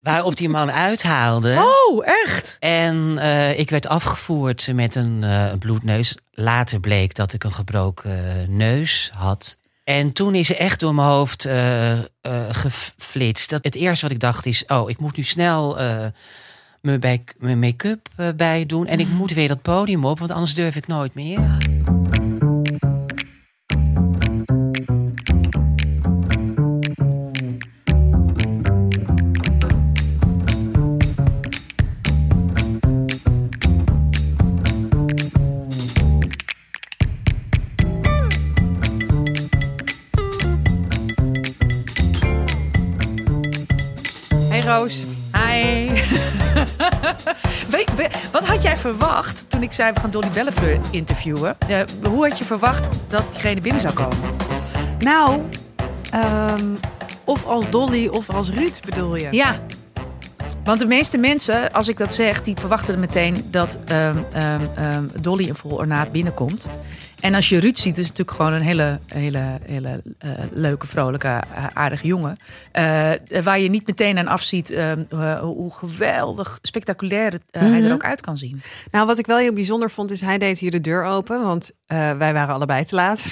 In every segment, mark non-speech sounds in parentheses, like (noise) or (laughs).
Waarop die man uithaalde. Oh, echt? En eh, ik werd afgevoerd met een eh, bloedneus. Later bleek dat ik een gebroken neus had. En toen is er echt door mijn hoofd eh, geflitst. Dat het eerste wat ik dacht is: oh, ik moet nu snel mijn make-up bij doen. En ik moet weer dat podium op, want anders durf ik nooit meer. Verwacht toen ik zei we gaan Dolly Bellefleur interviewen? Eh, hoe had je verwacht dat diegene binnen zou komen? Nou, ehm, of als Dolly of als Ruud bedoel je? Ja. Want de meeste mensen, als ik dat zeg, die verwachten meteen dat ehm, ehm, Dolly in vol ornaat binnenkomt. En als je Ruud ziet, is het natuurlijk gewoon een hele, hele, hele eh, leuke, vrolijke, eh, aardige jongen. Eh, waar je niet meteen aan afziet hoe geweldig spectaculair het, hij Mhm. er ook uit kan zien. Nou, wat ik wel heel bijzonder vond, is hij deed hier de deur open, want wij waren allebei te laat. (laughs)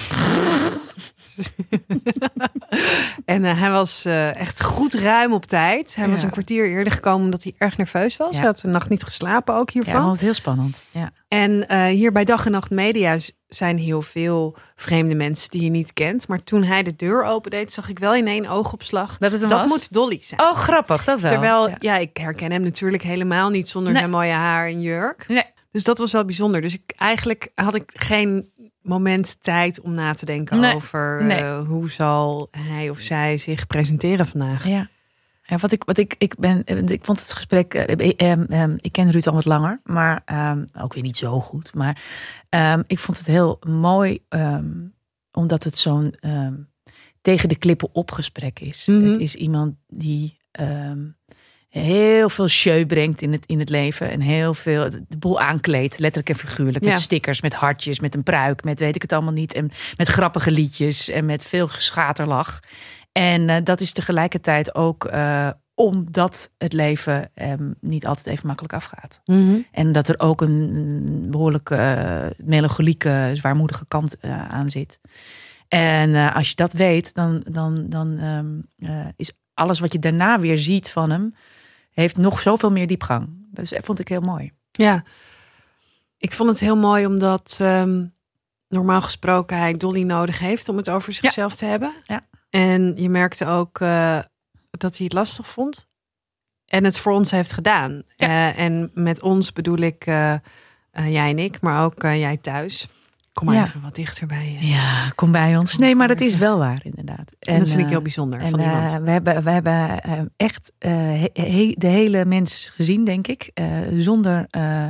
(laughs) en eh, hij was eh, echt goed ruim op tijd. Hij was Ja. een kwartier eerder gekomen omdat hij erg nerveus was. Ja. Hij had een nacht niet geslapen ook Ja, hiervan. vond het heel spannend. Ja. En eh, hier bij Dag en Nacht Media zijn heel veel vreemde mensen die je niet kent. Maar toen hij de deur opendeed, zag ik wel in één oogopslag. Dat het dat was? moet Dolly zijn. Oh, grappig, dat wel. Terwijl, Ja. ja. ik herken hem natuurlijk helemaal niet zonder Nee. zijn mooie haar en jurk. Nee. Dus dat was wel bijzonder. Dus ik, eigenlijk had ik geen moment tijd om na te denken Nee. over Nee. eh, hoe zal hij of zij zich presenteren vandaag. Ja. Ja, wat ik, wat ik, ik ben, ik vond het gesprek, eh, eh, ehm, ehm, ik ken Ruud al wat langer, maar ehm, ook weer niet zo goed. Maar ik vond het heel mooi, omdat het zo'n tegen de klippen op gesprek is. Mhm. Het is iemand die heel veel show brengt in het, in het leven en heel veel de boel aankleedt, letterlijk en figuurlijk, Ja. met stickers, met hartjes, met een pruik, met weet ik het allemaal niet, en met grappige liedjes en met veel geschaterlach. En eh, dat is tegelijkertijd ook eh, omdat het leven hem niet altijd even makkelijk afgaat. Mhm. En dat er ook een behoorlijk eh, melancholieke, zwaarmoedige kant aan zit. En als je dat weet, dan, dan, dan ehm, eh, is alles wat je daarna weer ziet van hem, heeft nog zoveel meer diepgang. Dat is, vond ik heel mooi. Ja, ik vond het heel mooi omdat ehm, normaal gesproken hij Dolly nodig heeft om het over zichzelf te hebben. Ja. En je merkte ook eh, dat hij het lastig vond. En het voor ons heeft gedaan. Ja. Eh, en met ons bedoel ik eh, jij en ik, maar ook jij thuis. Kom maar Ja. even wat dichterbij. je. Ja, kom bij ons. Nee, maar dat is wel waar, inderdaad. En, dat vind ik eh, heel bijzonder En van iemand. eh, we hebben, we hebben eh, echt eh, he- de hele mens gezien, denk ik. eh, zonder eh,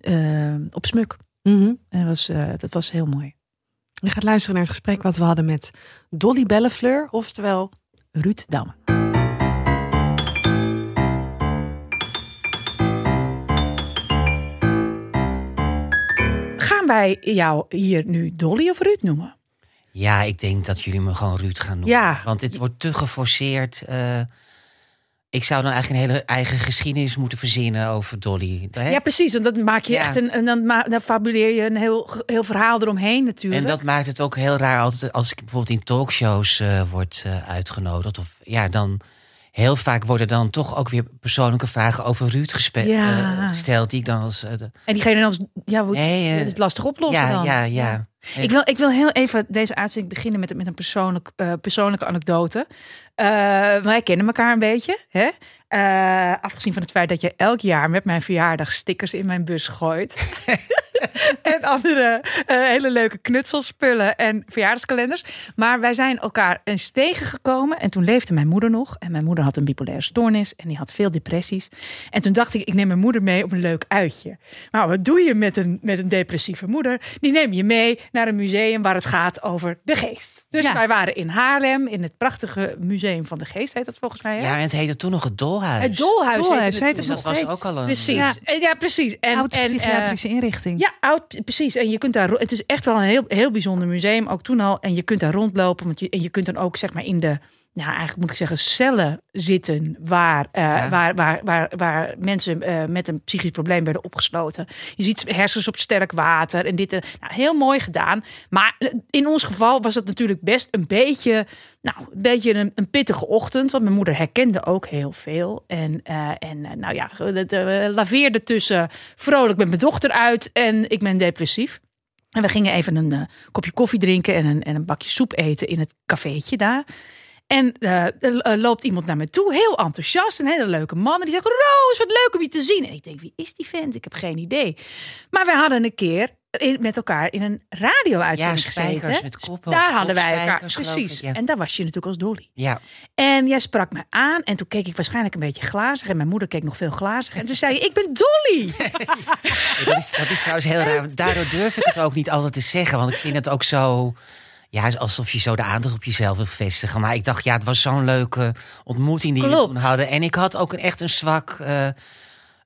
eh, op smuk. Mhm. En dat was, eh, dat was heel mooi. Je gaat luisteren naar het gesprek wat we hadden met Dolly Bellefleur, oftewel Ruud Damme. Gaan wij jou hier nu Dolly of Ruud noemen? Ja, ik denk dat jullie me gewoon Ruud gaan noemen. Ja. Want dit wordt te geforceerd. eh, ik zou dan eigenlijk een hele eigen geschiedenis moeten verzinnen over Dolly. Hè? Ja, precies. Want dat maak je Ja. echt een. En dan, fabuleer je een heel, heel verhaal eromheen, natuurlijk. En dat maakt het ook heel raar altijd als ik bijvoorbeeld in talkshows eh word eh, uitgenodigd. Of ja, dan heel vaak worden dan toch ook weer persoonlijke vragen over Ruud Ja. eh, gesteld. Die ik dan als. eh, de- En diegene dan als. Ja, hoe, Nee, eh, het is lastig oplossen ja, dan. ja, ja. Ik wil, ik wil heel even deze uitzending beginnen met, met een persoonlijk, persoonlijke anekdote. Wij kennen elkaar een beetje. Hè? Afgezien van het feit dat je elk jaar met mijn verjaardag stickers in mijn bus gooit. (laughs) (laughs) en andere eh, hele leuke knutselspullen en verjaardagskalenders. Maar wij zijn elkaar eens tegengekomen. En toen leefde mijn moeder nog. En mijn moeder had een bipolaire stoornis. En die had veel depressies. En toen dacht ik, ik neem mijn moeder mee op een leuk uitje. Maar wat doe je met een, met een depressieve moeder? Die neem je mee naar een museum waar het gaat over de geest. Dus Ja. wij waren in Haarlem, in het prachtige Museum van de Geest, heet dat volgens mij. hè? Ja, en het heette toen nog het Dolhuis. Het Dolhuis, Dolhuis heette heet het het dat nog was ook al een. Precies. Ja. Precies. En, eh, psychiatrische inrichting. ja, oud, precies. En je kunt daar, het is echt wel een heel, heel bijzonder museum, ook toen al. En je kunt daar rondlopen, want je, en je kunt dan ook zeg maar in de, nou, eigenlijk moet ik zeggen, cellen zitten waar, eh, Ja. waar, waar, waar, waar mensen eh, met een psychisch probleem werden opgesloten. Je ziet hersens op sterk water en dit. en- Nou, heel mooi gedaan. Maar eh, in ons geval was het natuurlijk best een beetje, nou, een, beetje een, een pittige ochtend. Want mijn moeder herkende ook heel veel. En, eh, en nou ja, het laveerde tussen vrolijk met mijn dochter uit en ik ben depressief. En we gingen even een kopje koffie drinken en een, en een bakje soep eten in het cafeetje daar. En eh, er eh, loopt iemand naar me toe, heel enthousiast, een hele leuke man. En die zegt, Roos, wat leuk om je te zien. En ik denk, wie is die vent? Ik heb geen idee. Maar we hadden een keer in- met elkaar in een radio-uitzending Ja, gezeten. met koppen, Daar hadden wij elkaar, precies. ik, ja. En daar was je natuurlijk als Dolly. Ja, En jij sprak me aan en toen keek ik waarschijnlijk een beetje glazig. En mijn moeder keek nog veel glazig. En toen zei je, ik ben Dolly. (laughs) dat is, dat is trouwens heel raar. Daardoor durf ik het ook niet altijd te zeggen. Want ik vind het ook zo... Ja, alsof je zo de aandacht op jezelf wil vestigen. Maar ik dacht, ja, het was zo'n leuke ontmoeting die we toen hadden. En ik had ook een, echt een zwak eh, eh,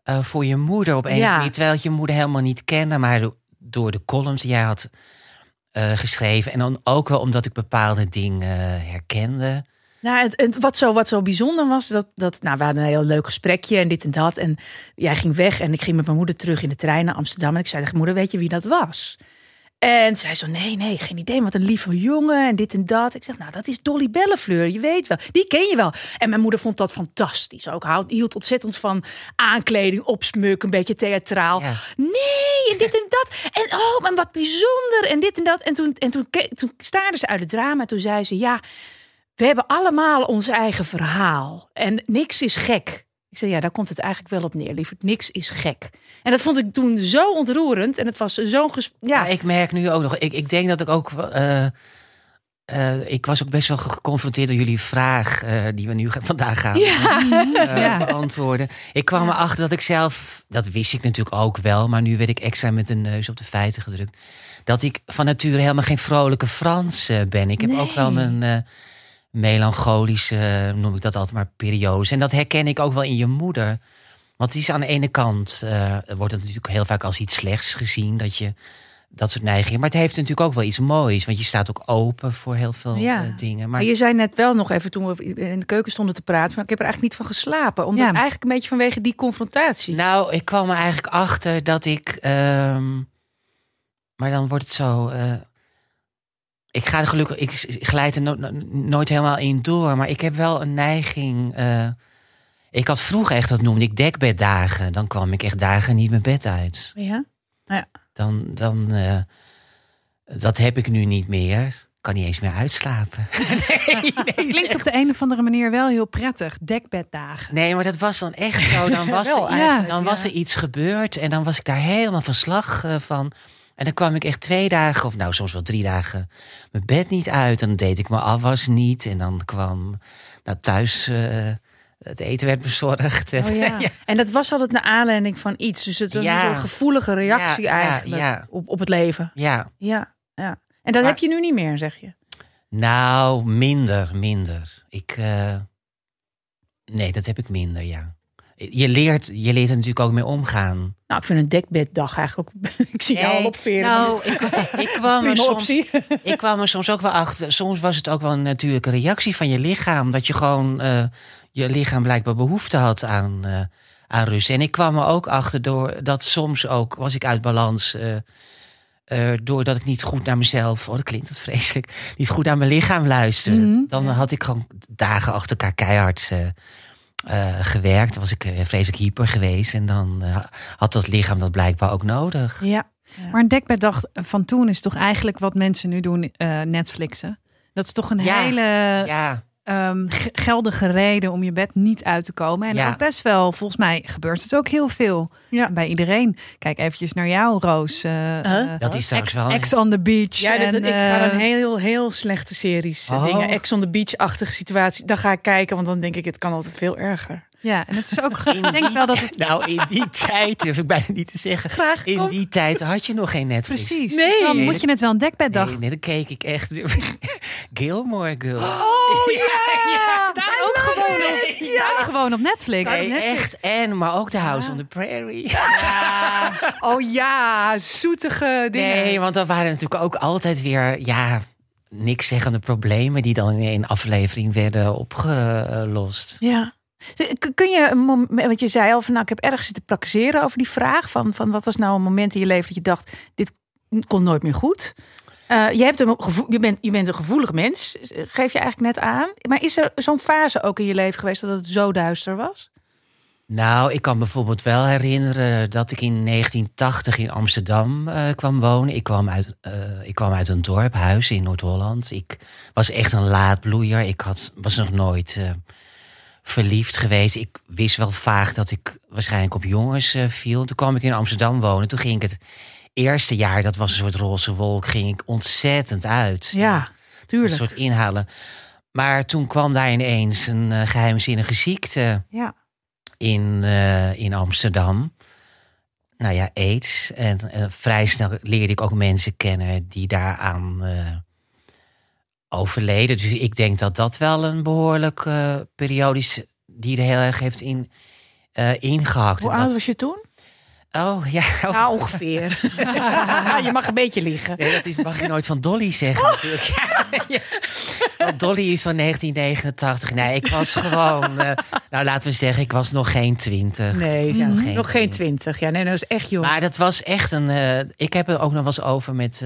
voor je moeder op een Ja. manier. Terwijl je moeder helemaal niet kende. Maar do- door de columns die jij had eh, geschreven. En dan ook wel omdat ik bepaalde dingen herkende. Nou, het- wat, zo, wat zo bijzonder was, dat, dat nou, we hadden een heel leuk gesprekje en dit en dat. En jij ging weg en ik ging met mijn moeder terug in de trein naar Amsterdam. En ik zei tegen moeder, weet je wie dat was? En zij zo, nee, nee, geen idee. Wat een lieve jongen en dit en dat. Ik zeg, nou, dat is Dolly Bellefleur. Je weet wel, die ken je wel. En mijn moeder vond dat fantastisch. Ook houdt, hield ontzettend van aankleding, opsmuk, een beetje theatraal. Ja. Nee, en dit en dat. En oh, maar wat bijzonder. En dit en dat. En toen, en toen, toen staarde ze uit het drama. En toen zei ze, ja, we hebben allemaal ons eigen verhaal. En niks is gek. Ik zei, ja, daar komt het eigenlijk wel op neer, lieverd. Niks is gek. En dat vond ik toen zo ontroerend. En het was zo'n ges... Ja, Ja, ik merk nu ook nog. Ik, ik denk dat ik ook. eh, eh, ik was ook best wel geconfronteerd door jullie vraag. eh, die we nu vandaag gaan (laughs) Ja. beantwoorden. Ik kwam erachter dat ik zelf. Dat wist ik natuurlijk ook wel. Maar nu werd ik extra met de neus op de feiten gedrukt. Dat ik van nature helemaal geen vrolijke Frans ben. Ik heb ook wel mijn. Eh, melancholische, eh, noem ik dat altijd maar, periodes. En dat herken ik ook wel in je moeder. Want die is aan de ene kant, eh, wordt het natuurlijk heel vaak als iets slechts gezien, dat je dat soort neigingen. Maar het heeft natuurlijk ook wel iets moois, want je staat ook open voor heel veel Ja. eh, dingen. Maar Maar je zei net wel nog even toen we in de keuken stonden te praten. Van, ik heb er eigenlijk niet van geslapen. Omdat Ja. eigenlijk een beetje vanwege die confrontatie. nou, ik kwam er eigenlijk achter dat ik, ehm, maar dan wordt het zo. Ik ga er gelukkig, ik glijd er no- no- nooit helemaal in door, maar ik heb wel een neiging. eh, ik had vroeger echt, dat noemde ik dekbeddagen. Dan kwam ik echt dagen niet mijn bed uit. Ja? Dan, dan eh, dat heb ik nu niet meer. Kan niet eens meer uitslapen. (laughs) nee, nee, (laughs) Klinkt op de een of andere manier wel heel prettig. Dekbeddagen. nee, maar dat was dan echt zo. Dan (laughs) was, Wel er, dan was ja. er iets gebeurd en dan was ik daar helemaal van slag eh, van. En dan kwam ik echt twee dagen, of nou soms wel drie dagen, mijn bed niet uit. En dan deed ik mijn afwas niet. En dan kwam nou, thuis, eh, het eten werd bezorgd. En, Oh, (laughs) ja. En dat was altijd naar aanleiding van iets. Dus het was Ja. een gevoelige reactie eigenlijk. Op, op het leven. ja, Ja, ja. En dat Maar- heb je nu niet meer, zeg je. nou, minder, minder. Ik, eh, nee, dat heb ik minder, ja. Je leert, je leert er natuurlijk ook mee omgaan. Nou, ik vind een dekbeddag eigenlijk ook... (laughs) ik zie jou al Nee, opveren. Nou, ik, ik, (laughs) kwam er soms, (laughs) ik kwam er soms ook wel achter. Soms was het ook wel een natuurlijke reactie van je lichaam. Dat je gewoon eh, je lichaam blijkbaar behoefte had aan, eh, aan rust. En ik kwam er ook achter door dat soms ook was ik uit balans. eh, eh, doordat ik niet goed naar mezelf, oh dat klinkt dat vreselijk, niet goed naar mijn lichaam luisterde. Mhm. Dan had ik gewoon dagen achter elkaar keihard eh, eh, gewerkt. Dan was ik eh, vreselijk hyper geweest. En dan eh, had dat lichaam dat blijkbaar ook nodig. Ja. Maar een dekbeddag van toen is toch eigenlijk wat mensen nu doen, eh, Netflixen. Dat is toch een Ja. hele Ja, ehm, ge- geldige reden om je bed niet uit te komen. En Ja. ook best wel, volgens mij gebeurt het ook heel veel Ja. bij iedereen. Kijk eventjes naar jou, Roos. eh, Huh? eh, Dat is wel- Ex on the beach. Ja, dat, en, ik ga eh, dan heel, heel slechte series, eh, Oh. dingen, Ex on the Beach-achtige situatie. Dan ga ik kijken, want dan denk ik, het kan altijd veel erger. Ja, en het is ook. Ik denk wel dat het. Nou, in die tijd, durf ik bijna niet te zeggen. Graag, In kom. die tijd had je nog geen Netflix. Precies. Nee. Dan moet je het wel een dekbeddag. Nee, nee, dan keek ik echt. (laughs) Gilmore Girls. Oh Ja, (laughs) staat ook gewoon op, staat gewoon op Netflix. Nee, Op Netflix. echt. En, maar ook The House on the Prairie. Oh ja, zoetige dingen. Nee, want er waren natuurlijk ook altijd weer, ja, niks zeggende problemen die dan in één aflevering werden opgelost. Ja. Kun je, een moment, want je zei al van nou, ik heb ergens zitten praktiseren over die vraag van, van wat was nou een moment in je leven dat je dacht, dit komt nooit meer goed. Eh, je, hebt een je, bent, je bent een gevoelig mens, geef je eigenlijk net aan. Maar is er zo'n fase ook in je leven geweest dat het zo duister was? Nou, ik kan bijvoorbeeld wel herinneren dat ik in 1980 in Amsterdam eh, kwam wonen. Ik kwam, uit, eh, ik kwam uit een dorp, Huizen in Noord-Holland. Ik was echt een laadbloeier. Ik had, was nog nooit eh, verliefd geweest. Ik wist wel vaag dat ik waarschijnlijk op jongens eh, viel. Toen kwam ik in Amsterdam wonen. Toen ging ik het eerste jaar, dat was een soort roze wolk, ging ik ontzettend uit. Ja, Een tuurlijk. soort inhalen. Maar toen kwam daar ineens een eh, geheimzinnige ziekte Ja. in, eh, in Amsterdam. Nou ja, aids. En vrij snel leerde ik ook mensen kennen die daaraan overleden. Dus ik denk dat dat wel een behoorlijk eh periode is die er heel erg heeft in, eh, ingehakt. Hoe oud was je toen? Oh ja, oh, Nou, ongeveer. (laughs) je mag een beetje liegen. Nee, dat is, mag je nooit van Dolly zeggen natuurlijk. (laughs) Ja. Want Dolly is van 1989. Nee, ik was gewoon... eh, nou, laten we zeggen, ik was nog geen twintig. Nee, was ja, nog nog geen twintig. Ja, nee, dat is echt jong. Maar dat was echt een... eh, ik heb het ook nog wel eens over met,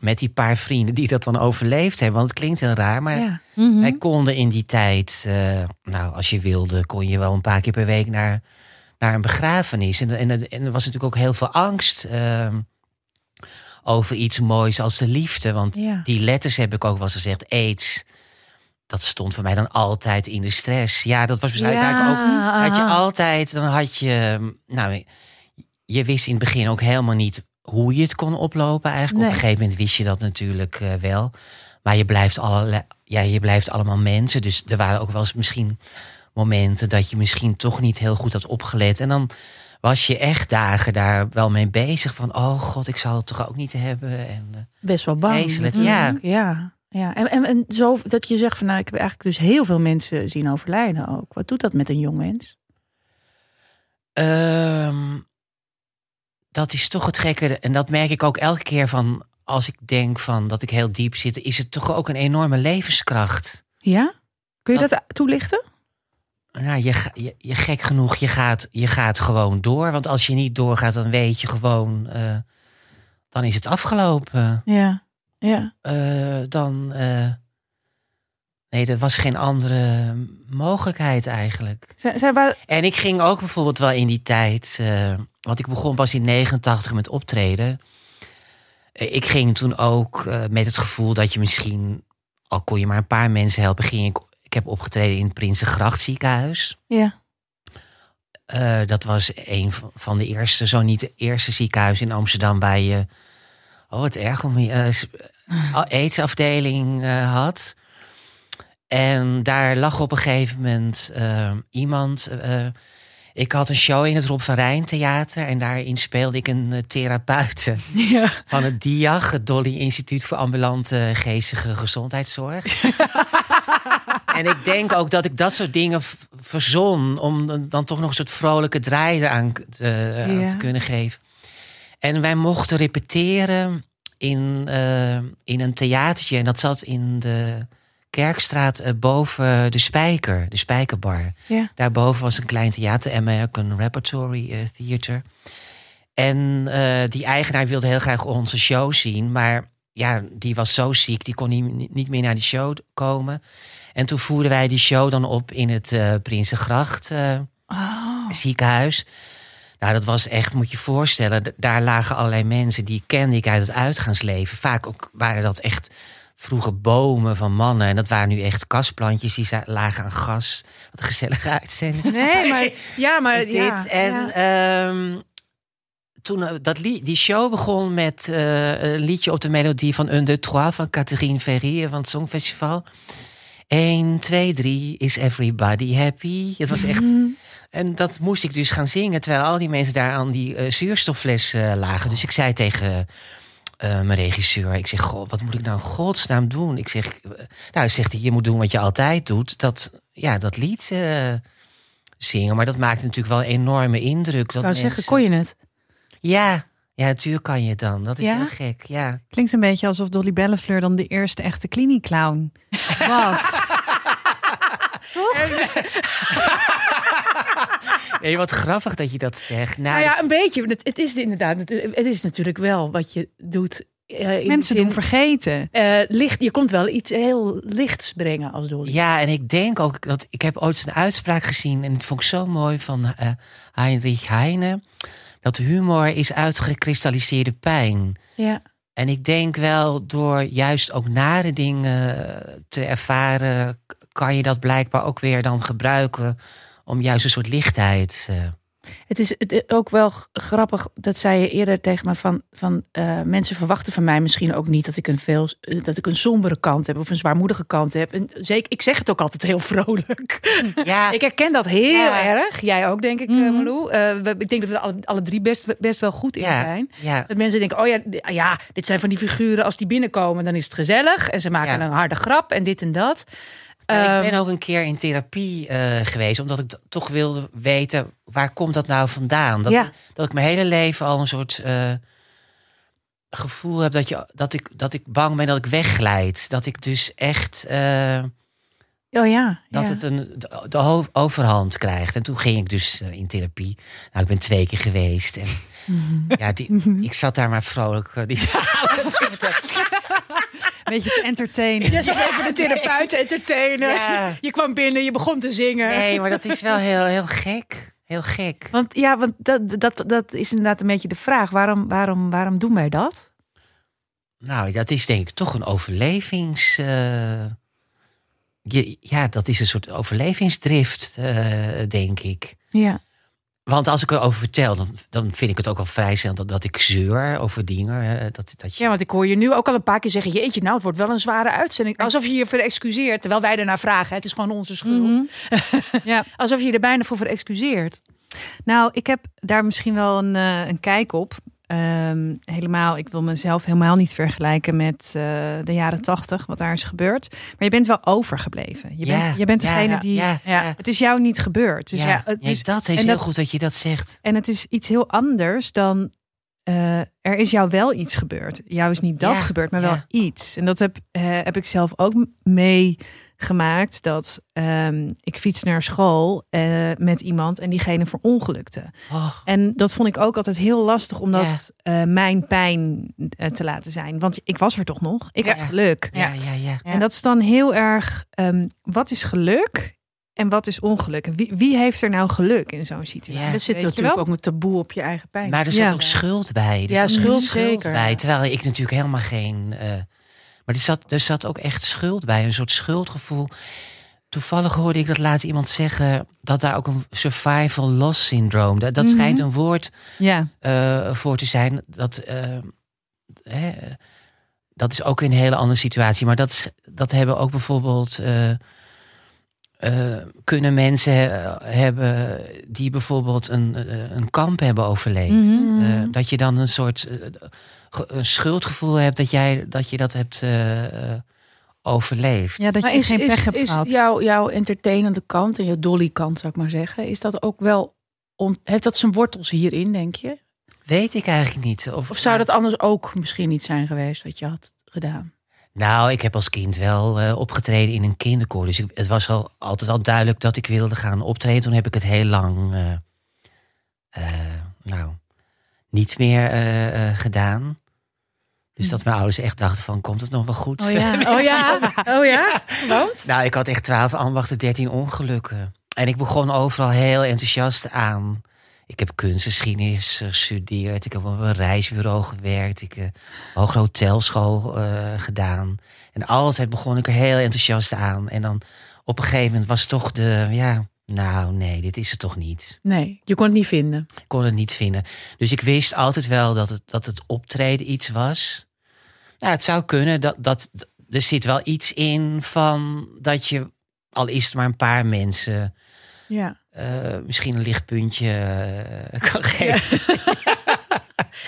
met die paar vrienden... die dat dan overleefd hebben. Want het klinkt heel raar, maar... ja. Wij konden in die tijd, eh, nou, als je wilde, kon je wel een paar keer per week naar, naar een begrafenis. En, en, en er was natuurlijk ook heel veel angst eh, over iets moois als de liefde. Want Ja. die letters heb ik ook wel eens gezegd, aids. Dat stond voor mij dan altijd in de stress. Ja, dat was misschien Ja, ook. Had je aha. altijd, dan had je, nou, je wist in het begin ook helemaal niet hoe je het kon oplopen eigenlijk. Nee. Op een gegeven moment wist je dat natuurlijk eh, wel. Maar je blijft, allerlei, ja, je blijft allemaal mensen. Dus er waren ook wel eens misschien momenten dat je misschien toch niet heel goed had opgelet. En dan was je echt dagen daar wel mee bezig. Van, oh god, ik zal het toch ook niet hebben. En, eh, Best wel bang. Vreselijk, natuurlijk. Ja, ja. En, en, en zo dat je zegt van nou, ik heb eigenlijk dus heel veel mensen zien overlijden ook. Wat doet dat met een jong mens? Ehm, dat is toch het gekke. En dat merk ik ook elke keer van als ik denk van dat ik heel diep zit, is het toch ook een enorme levenskracht. Ja? Kun je dat, Dat- toelichten? Nou, je, je, je gek genoeg, je gaat, je gaat gewoon door. Want als je niet doorgaat, dan weet je gewoon, eh, dan is het afgelopen. Ja. Ja. Eh, dan, eh, nee, er was geen andere mogelijkheid eigenlijk. Zij, zij waren, En ik ging ook bijvoorbeeld wel in die tijd, eh, want ik begon pas in 89 met optreden. Eh, ik ging toen ook eh, met het gevoel dat je misschien, al kon je maar een paar mensen helpen, ging ik. Ik heb opgetreden in het Prinsengracht ziekenhuis. ja. Eh, dat was een van- de eerste, zo niet de eerste ziekenhuis in Amsterdam waar je, oh wat erg om je eh, (laughs) aidsafdeling had. En daar lag op een gegeven moment eh, iemand. eh, ik had een show in het Rob van Rijn Theater en daarin speelde ik een eh, therapeute (laughs) ja. van het DIAG, het Dolly Instituut voor Ambulante Geestige Gezondheidszorg. (laughs) en ik denk ook dat ik dat soort dingen verzon om dan- toch nog een soort vrolijke draai eraan aan te kunnen geven. En wij mochten repeteren in, eh, in een theatertje en dat zat in de Kerkstraat eh, boven de Spijker, de Spijkerbar. Ja. Daarboven was een klein theater, American Repertory eh, Theater. En eh, die eigenaar wilde heel graag onze show zien. Maar ja, die was zo ziek, die kon niet, niet meer naar die show komen. En toen voerden wij die show dan op in het eh Prinsengracht eh, Oh. ziekenhuis. Nou, dat was echt, moet je je voorstellen, daar lagen allerlei mensen die kende ik uit het uitgaansleven. Vaak ook waren dat echt vroege bomen van mannen. En dat waren nu echt kastplantjes die lagen aan gas. Wat een gezellige uitzending Nee, (laughs) maar ja, maar dit. ja, en ja. ehm, toen eh, dat die show begon met eh, een liedje op de melodie van Un, deux, trois van Catherine Ferrier van het Songfestival. 1, 2, 3, is everybody happy? Het was echt. Mhm. En dat moest ik dus gaan zingen terwijl al die mensen daar aan die eh, zuurstoffles lagen. Dus ik zei tegen eh, mijn regisseur: Ik zeg, goh, wat moet ik nou in godsnaam doen? Ik zeg, eh, nou, zegt hij, je moet doen wat je altijd doet. Dat, ja, dat lied eh, zingen. Maar dat maakte natuurlijk wel een enorme indruk. Dat wou zeggen, mensen- kon je het? Ja, Ja, natuurlijk kan je het dan. Dat is Ja? heel gek. Ja. Klinkt een beetje alsof Dolly Bellefleur dan de eerste echte klinieclown was. (laughs) Nee, wat grappig dat je dat zegt. Nou, Nou ja, dat- een beetje. Het, het is inderdaad, het is natuurlijk wel wat je doet. eh, in Mensen de doen zin, uh, eh, licht. Je komt wel iets heel lichts brengen als Dolly. ja, en ik denk ook dat ik heb ooit een uitspraak gezien en het vond ik zo mooi van eh, Heinrich Heine. Dat humor is uitgekristalliseerde pijn. Ja. En ik denk wel door juist ook nare dingen te ervaren, kan je dat blijkbaar ook weer dan gebruiken om juist een soort lichtheid. eh, Het is ook wel grappig, dat zei je eerder tegen me van, van eh, mensen verwachten van mij misschien ook niet dat ik een veel eh, dat ik een sombere kant heb of een zwaarmoedige kant heb. En zeker, ik zeg het ook altijd heel vrolijk. (laughs) Ja, ik herken dat heel Ja. erg. Jij ook, denk ik, Mhm. Malou. Eh, we- ik denk dat we er alle, alle drie best, best wel goed in ja, zijn. ja. Dat mensen denken, oh ja, ja, dit zijn van die figuren. Als die binnenkomen, dan is het gezellig. En ze maken Ja. een harde grap en dit en dat. Maar Ehm, ik ben ook een keer in therapie eh, geweest, omdat ik toch wilde weten waar komt dat nou vandaan. Dat, Ja. dat ik mijn hele leven al een soort eh, gevoel heb dat, je, dat, ik, dat ik bang ben dat ik wegglijd. Dat ik dus echt eh, Oh ja. dat ja. het een, de, overhand krijgt. En toen ging ik dus in therapie. Nou, ik ben twee keer geweest. En ja, die, ik zat daar maar vrolijk. die, (laughs) (laughs) beetje te entertainen. Jij zat even de therapeut te entertainen. Ja. Je kwam binnen, je begon te zingen. nee, maar dat is wel heel, heel gek. Heel gek. Want ja, want dat, dat, dat is inderdaad een beetje de vraag. Waarom, waarom, waarom doen wij dat? Nou, dat is denk ik toch een overlevings. eh, je, ja, dat is een soort overlevingsdrift, eh, denk ik. Ja. Want als ik erover vertel, dan, dan vind ik het ook al vrij snel dat, dat ik zeur over dingen. eh, dat, dat je, ja, want ik hoor je nu ook al een paar keer zeggen... jeetje, nou, het wordt wel een zware uitzending. Alsof je je verexcuseert, terwijl wij ernaar vragen. hè. Het is gewoon onze schuld. Mhm. (laughs) ja. Alsof je je er bijna voor verexcuseert. Nou, ik heb daar misschien wel een, eh, een kijk op. Ehm, helemaal, ik wil mezelf helemaal niet vergelijken met eh, de jaren tachtig, wat daar is gebeurd. Maar je bent wel overgebleven. Je bent, je bent degene die. ja, ja. Het is jou niet gebeurd. Dus ja, is, dat is heel dat- goed dat je dat zegt. en het is iets heel anders dan. eh, er is jou wel iets gebeurd. Jou is niet dat gebeurd, maar wel iets. En dat heb, eh, heb ik zelf ook meegemaakt. Dat ehm, ik fiets naar school eh, met iemand en diegene verongelukte. Oh, En dat vond ik ook altijd heel lastig om dat eh, mijn pijn eh, te laten zijn. Want ik was er toch nog. Ik Ja. had geluk. ja, ja, ja. Ja. En dat is dan heel erg, ehm, wat is geluk en wat is ongeluk? En wie, wie heeft er nou geluk in zo'n situatie? Ja. er zit natuurlijk wel? ook een taboe op je eigen pijn. Maar er zit Ja. ook schuld bij. Er Ja, schuld schuld zeker. bij. Terwijl ik natuurlijk helemaal geen. Maar er zat, er zat ook echt schuld bij. Een soort schuldgevoel. Toevallig hoorde ik dat laatst iemand zeggen dat daar ook een survival loss syndroom. Dat, dat Mhm. schijnt een woord Ja, eh, voor te zijn. Dat, eh, hè, dat is ook een hele andere situatie. Maar dat, dat hebben ook bijvoorbeeld. eh, kunnen mensen hebben die bijvoorbeeld een, een kamp hebben overleefd. Mhm. Dat je dan een soort een schuldgevoel hebt dat jij dat je dat hebt eh, eh, overleefd. ja dat Maar je is, geen is, pech hebt is gehad. jouw, jouw entertainende kant en jouw dolly kant, zou ik maar zeggen, is dat ook wel. Heeft dat zijn wortels hierin, denk je? Weet ik eigenlijk niet. Of, Of zou dat anders ook misschien niet zijn geweest wat je had gedaan? Nou, ik heb als kind wel eh, opgetreden in een kinderkoor. Dus ik, het was al, altijd al duidelijk dat ik wilde gaan optreden. Toen heb ik het heel lang, eh, eh, nou, niet meer eh, eh, gedaan. Dus dat mijn ouders echt dachten van, komt het nog wel goed? Oh (laughs) ja, oh ja, oh ja. (laughs) Want? Nou, ik had echt 12 ambachten, 13 ongelukken. En ik begon overal heel enthousiast aan. Ik heb kunstgeschiedenis gestudeerd. Ik heb op een reisbureau gewerkt. Ik heb een hoge hotelschool eh, gedaan. En altijd begon ik er heel enthousiast aan. En dan op een gegeven moment was toch de... Ja, nou nee, dit is het toch niet. Nee, je kon het niet vinden. Ik kon het niet vinden. Dus ik wist altijd wel dat het, dat het optreden iets was. Nou, het zou kunnen. Dat, dat, er zit wel iets in van dat je, al is het maar een paar mensen, Ja. eh, misschien een lichtpuntje eh, (laughs) kan geven. (laughs)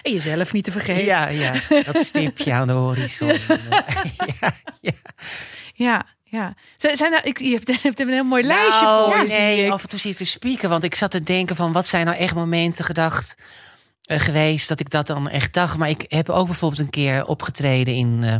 En jezelf niet te vergeten. Ja, ja, dat stipje aan de horizon. (laughs) ja, ja. Ja, ja. Zijn er, ik, je hebt, (laughs) je hebt een heel mooi lijstje Nou, voor nee, ik. af en toe zit te spieken. Want ik zat te denken van, wat zijn nou echt momenten gedacht... eh, geweest dat ik dat dan echt dacht. Maar ik heb ook bijvoorbeeld een keer opgetreden in, eh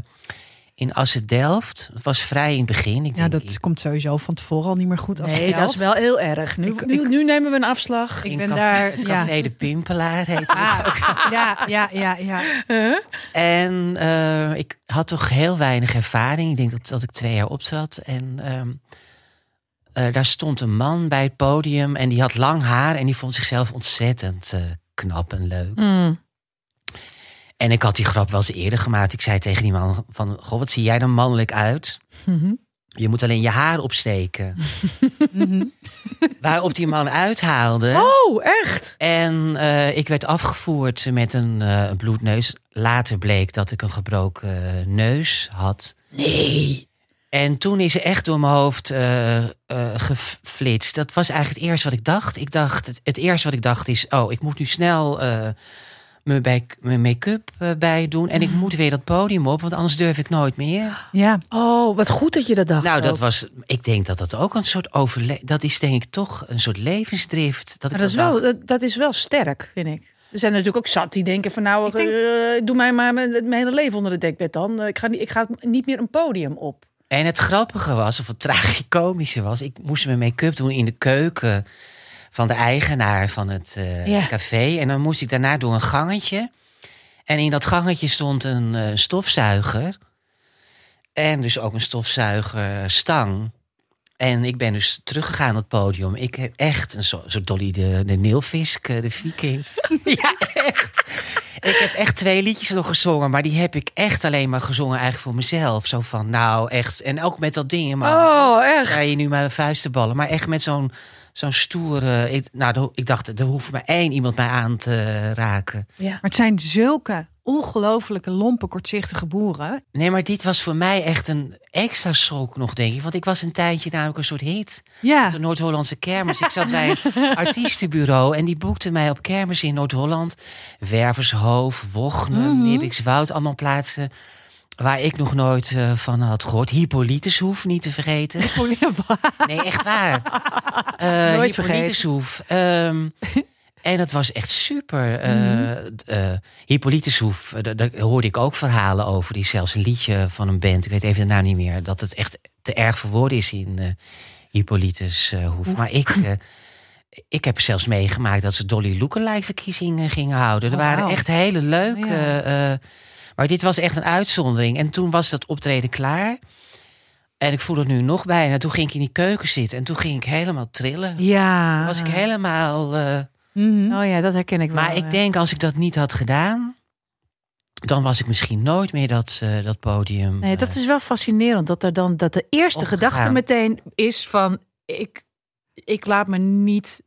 in Assen-Delft. Het was vrij in het begin. Ik Ja, denk, dat komt sowieso van tevoren al niet meer goed. Als Nee, het dat is wel heel erg. Nu, Ik- nu, ik- nu nemen we een afslag. Ik ben café- daar. Ja. Café de Pimpelaar heette het Ah, ook. ja, ja, ja, ja. Huh? En eh, ik had toch heel weinig ervaring. Ik denk dat, dat ik twee jaar optrad. En ehm, eh, daar stond een man bij het podium. En die had lang haar. En die vond zichzelf ontzettend eh, knap en leuk. Mm. En ik had die grap wel eens eerder gemaakt. Ik zei tegen die man van... Goh, wat zie jij er mannelijk uit? Mhm. Je moet alleen je haar opsteken. (laughs) Mhm. Waarop die man uithaalde. Oh, echt? En eh, ik werd afgevoerd met een, eh, bloedneus. Later bleek dat ik een gebroken neus had. Nee. En toen is er echt door mijn hoofd eh, geflitst. Dat was eigenlijk het eerste wat ik dacht. Ik dacht het, het eerste wat ik dacht is: oh, ik moet nu snel mijn make-up eh, bij doen. En ik moet weer dat podium op, want anders durf ik nooit meer. ja. Oh, wat goed dat je dat dacht. nou, dat ook. was. Ik denk dat dat ook een soort overle. Dat is denk ik toch een soort levensdrift. Dat ik Maar dat, is wel, dat, dat is wel sterk, vind ik. Er zijn natuurlijk ook zat die denken van nou, Ik denk- eh, doe mij maar mijn, mijn hele leven onder het dekbed dan. Eh, Ik ga, niet, ik ga niet meer een podium op. En het grappige was, of het (laughs) tragicomische was, ik moest mijn make-up doen in de keuken van de eigenaar van het eh, café. En dan moest ik daarna door een gangetje. En in dat gangetje stond een eh, stofzuiger. En dus ook een stofzuigerstang. En ik ben dus teruggegaan op het podium. Ik heb echt een soort, soort Dolly de, de Neelvisk, eh, de viking. (laughs) ja, echt. Ik heb echt twee liedjes nog gezongen, maar die heb ik echt alleen maar gezongen eigenlijk voor mezelf. Zo van, nou echt. En ook met dat ding hand. Oh, echt? Ga je nu mijn vuisten ballen. Maar echt met zo'n zo'n stoere... Ik, nou, de- ik dacht, er hoeft maar één iemand mij aan te raken. Ja. Maar het zijn zulke ongelofelijke lompe, kortzichtige boeren. Nee, maar dit was voor mij echt een extra schok nog, denk ik. Want ik was een tijdje namelijk een soort hit. Ja. De Noord-Hollandse kermis. Ik zat bij (laughs) een artiestenbureau en die boekte mij op kermis in Noord-Holland. Wervershoofd, Wognum, Mhm. Nibbikswoud, allemaal plaatsen waar ik nog nooit eh, van had gehoord. Hippolytushoef, niet te vergeten. Nee, echt waar. (laughs) Eh Nooit Hippolytushoef. Ehm, (laughs) en dat was echt super. Eh Mhm. Hippolytushoef, eh, daar- hoorde ik ook verhalen over. Die zelfs een liedje van een band. Ik weet even de naam niet meer. Dat het echt te erg voor woorden is in Hippolytushoef. Maar ik... ik heb zelfs meegemaakt dat ze Dolly Lookalike verkiezingen gingen houden. Er Oh, waren echt hele leuke... Ja. Maar dit was echt een uitzondering. En toen was dat optreden klaar. En ik voel het nu nog bijna. Toen ging ik in die keuken zitten en toen ging ik helemaal trillen. Ja. Toen was ik helemaal. eh, Mhm. Oh ja, dat herken ik wel. maar ik denk als ik dat niet had gedaan, dan was ik misschien nooit meer dat, eh, dat podium. Nee, dat eh, is wel fascinerend. Dat er dan dat de eerste Opgegaan. gedachte meteen is van ik, ik laat me niet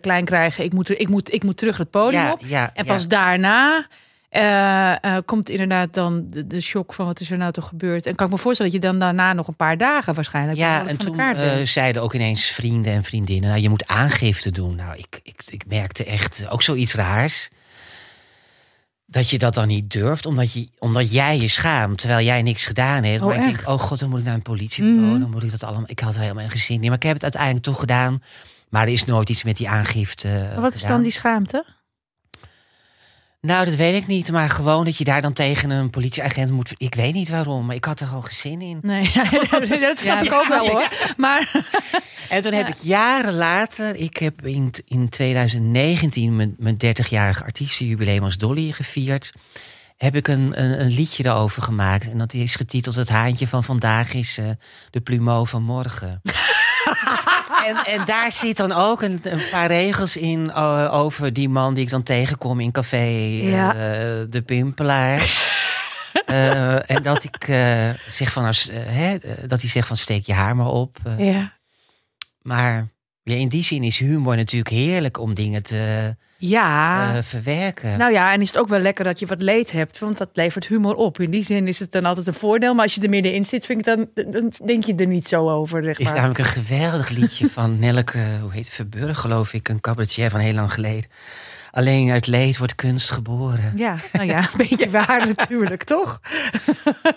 klein krijgen. Ik moet, ik, moet, ik moet terug het podium ja, op. ja, En ja. pas daarna eh, eh, komt inderdaad dan de, de shock van wat is er nou toch gebeurd. En kan ik me voorstellen dat je dan daarna nog een paar dagen waarschijnlijk Ja, en van toen eh, zeiden ook ineens vrienden en vriendinnen: Nou, je moet aangifte doen. Nou, ik, ik, ik merkte echt ook zoiets raars. Dat je dat dan niet durft, omdat, je, omdat jij je schaamt, terwijl jij niks gedaan hebt. Oh, maar ik denk, echt? oh god, dan moet ik naar een politiebureau, Mhm. dan moet ik dat allemaal. Ik had helemaal geen zin in. Maar ik heb het uiteindelijk toch gedaan. Maar er is nooit iets met die aangifte. Maar wat is dan die schaamte? Nou, dat weet ik niet. Maar gewoon dat je daar dan tegen een politieagent moet. Ik weet niet waarom, maar ik had er gewoon geen zin in. Nee, (laughs) dat (laughs) snap Ja, ik ook wel hoor. (laughs) Maar En toen heb ik jaren later, ik heb in, in 2019 mijn, mijn 30-jarige artiestenjubileum als Dolly gevierd. Heb ik een, een, een liedje erover gemaakt. En dat is getiteld Het haantje van vandaag is eh, de plumeau van morgen. En, en daar zit dan ook een, een paar regels in eh, over die man die ik dan tegenkom in café eh, Ja. De Pimpelaar. (laughs) Eh, en dat ik zeg van, als, hè, dat hij zegt van steek je haar maar op. ja. Maar ja, in die zin is humor natuurlijk heerlijk om dingen te Ja. eh, verwerken. Nou ja, en is het ook wel lekker dat je wat leed hebt, want dat levert humor op. In die zin is het dan altijd een voordeel, maar als je er middenin zit, vind ik dan, dan denk je er niet zo over. Zeg is maar. namelijk een geweldig liedje (laughs) van Nelleke, hoe heet Verburg, geloof ik, een cabaretier van heel lang geleden. Alleen uit leed wordt kunst geboren. Ja, nou ja, een beetje (laughs) waar natuurlijk, toch?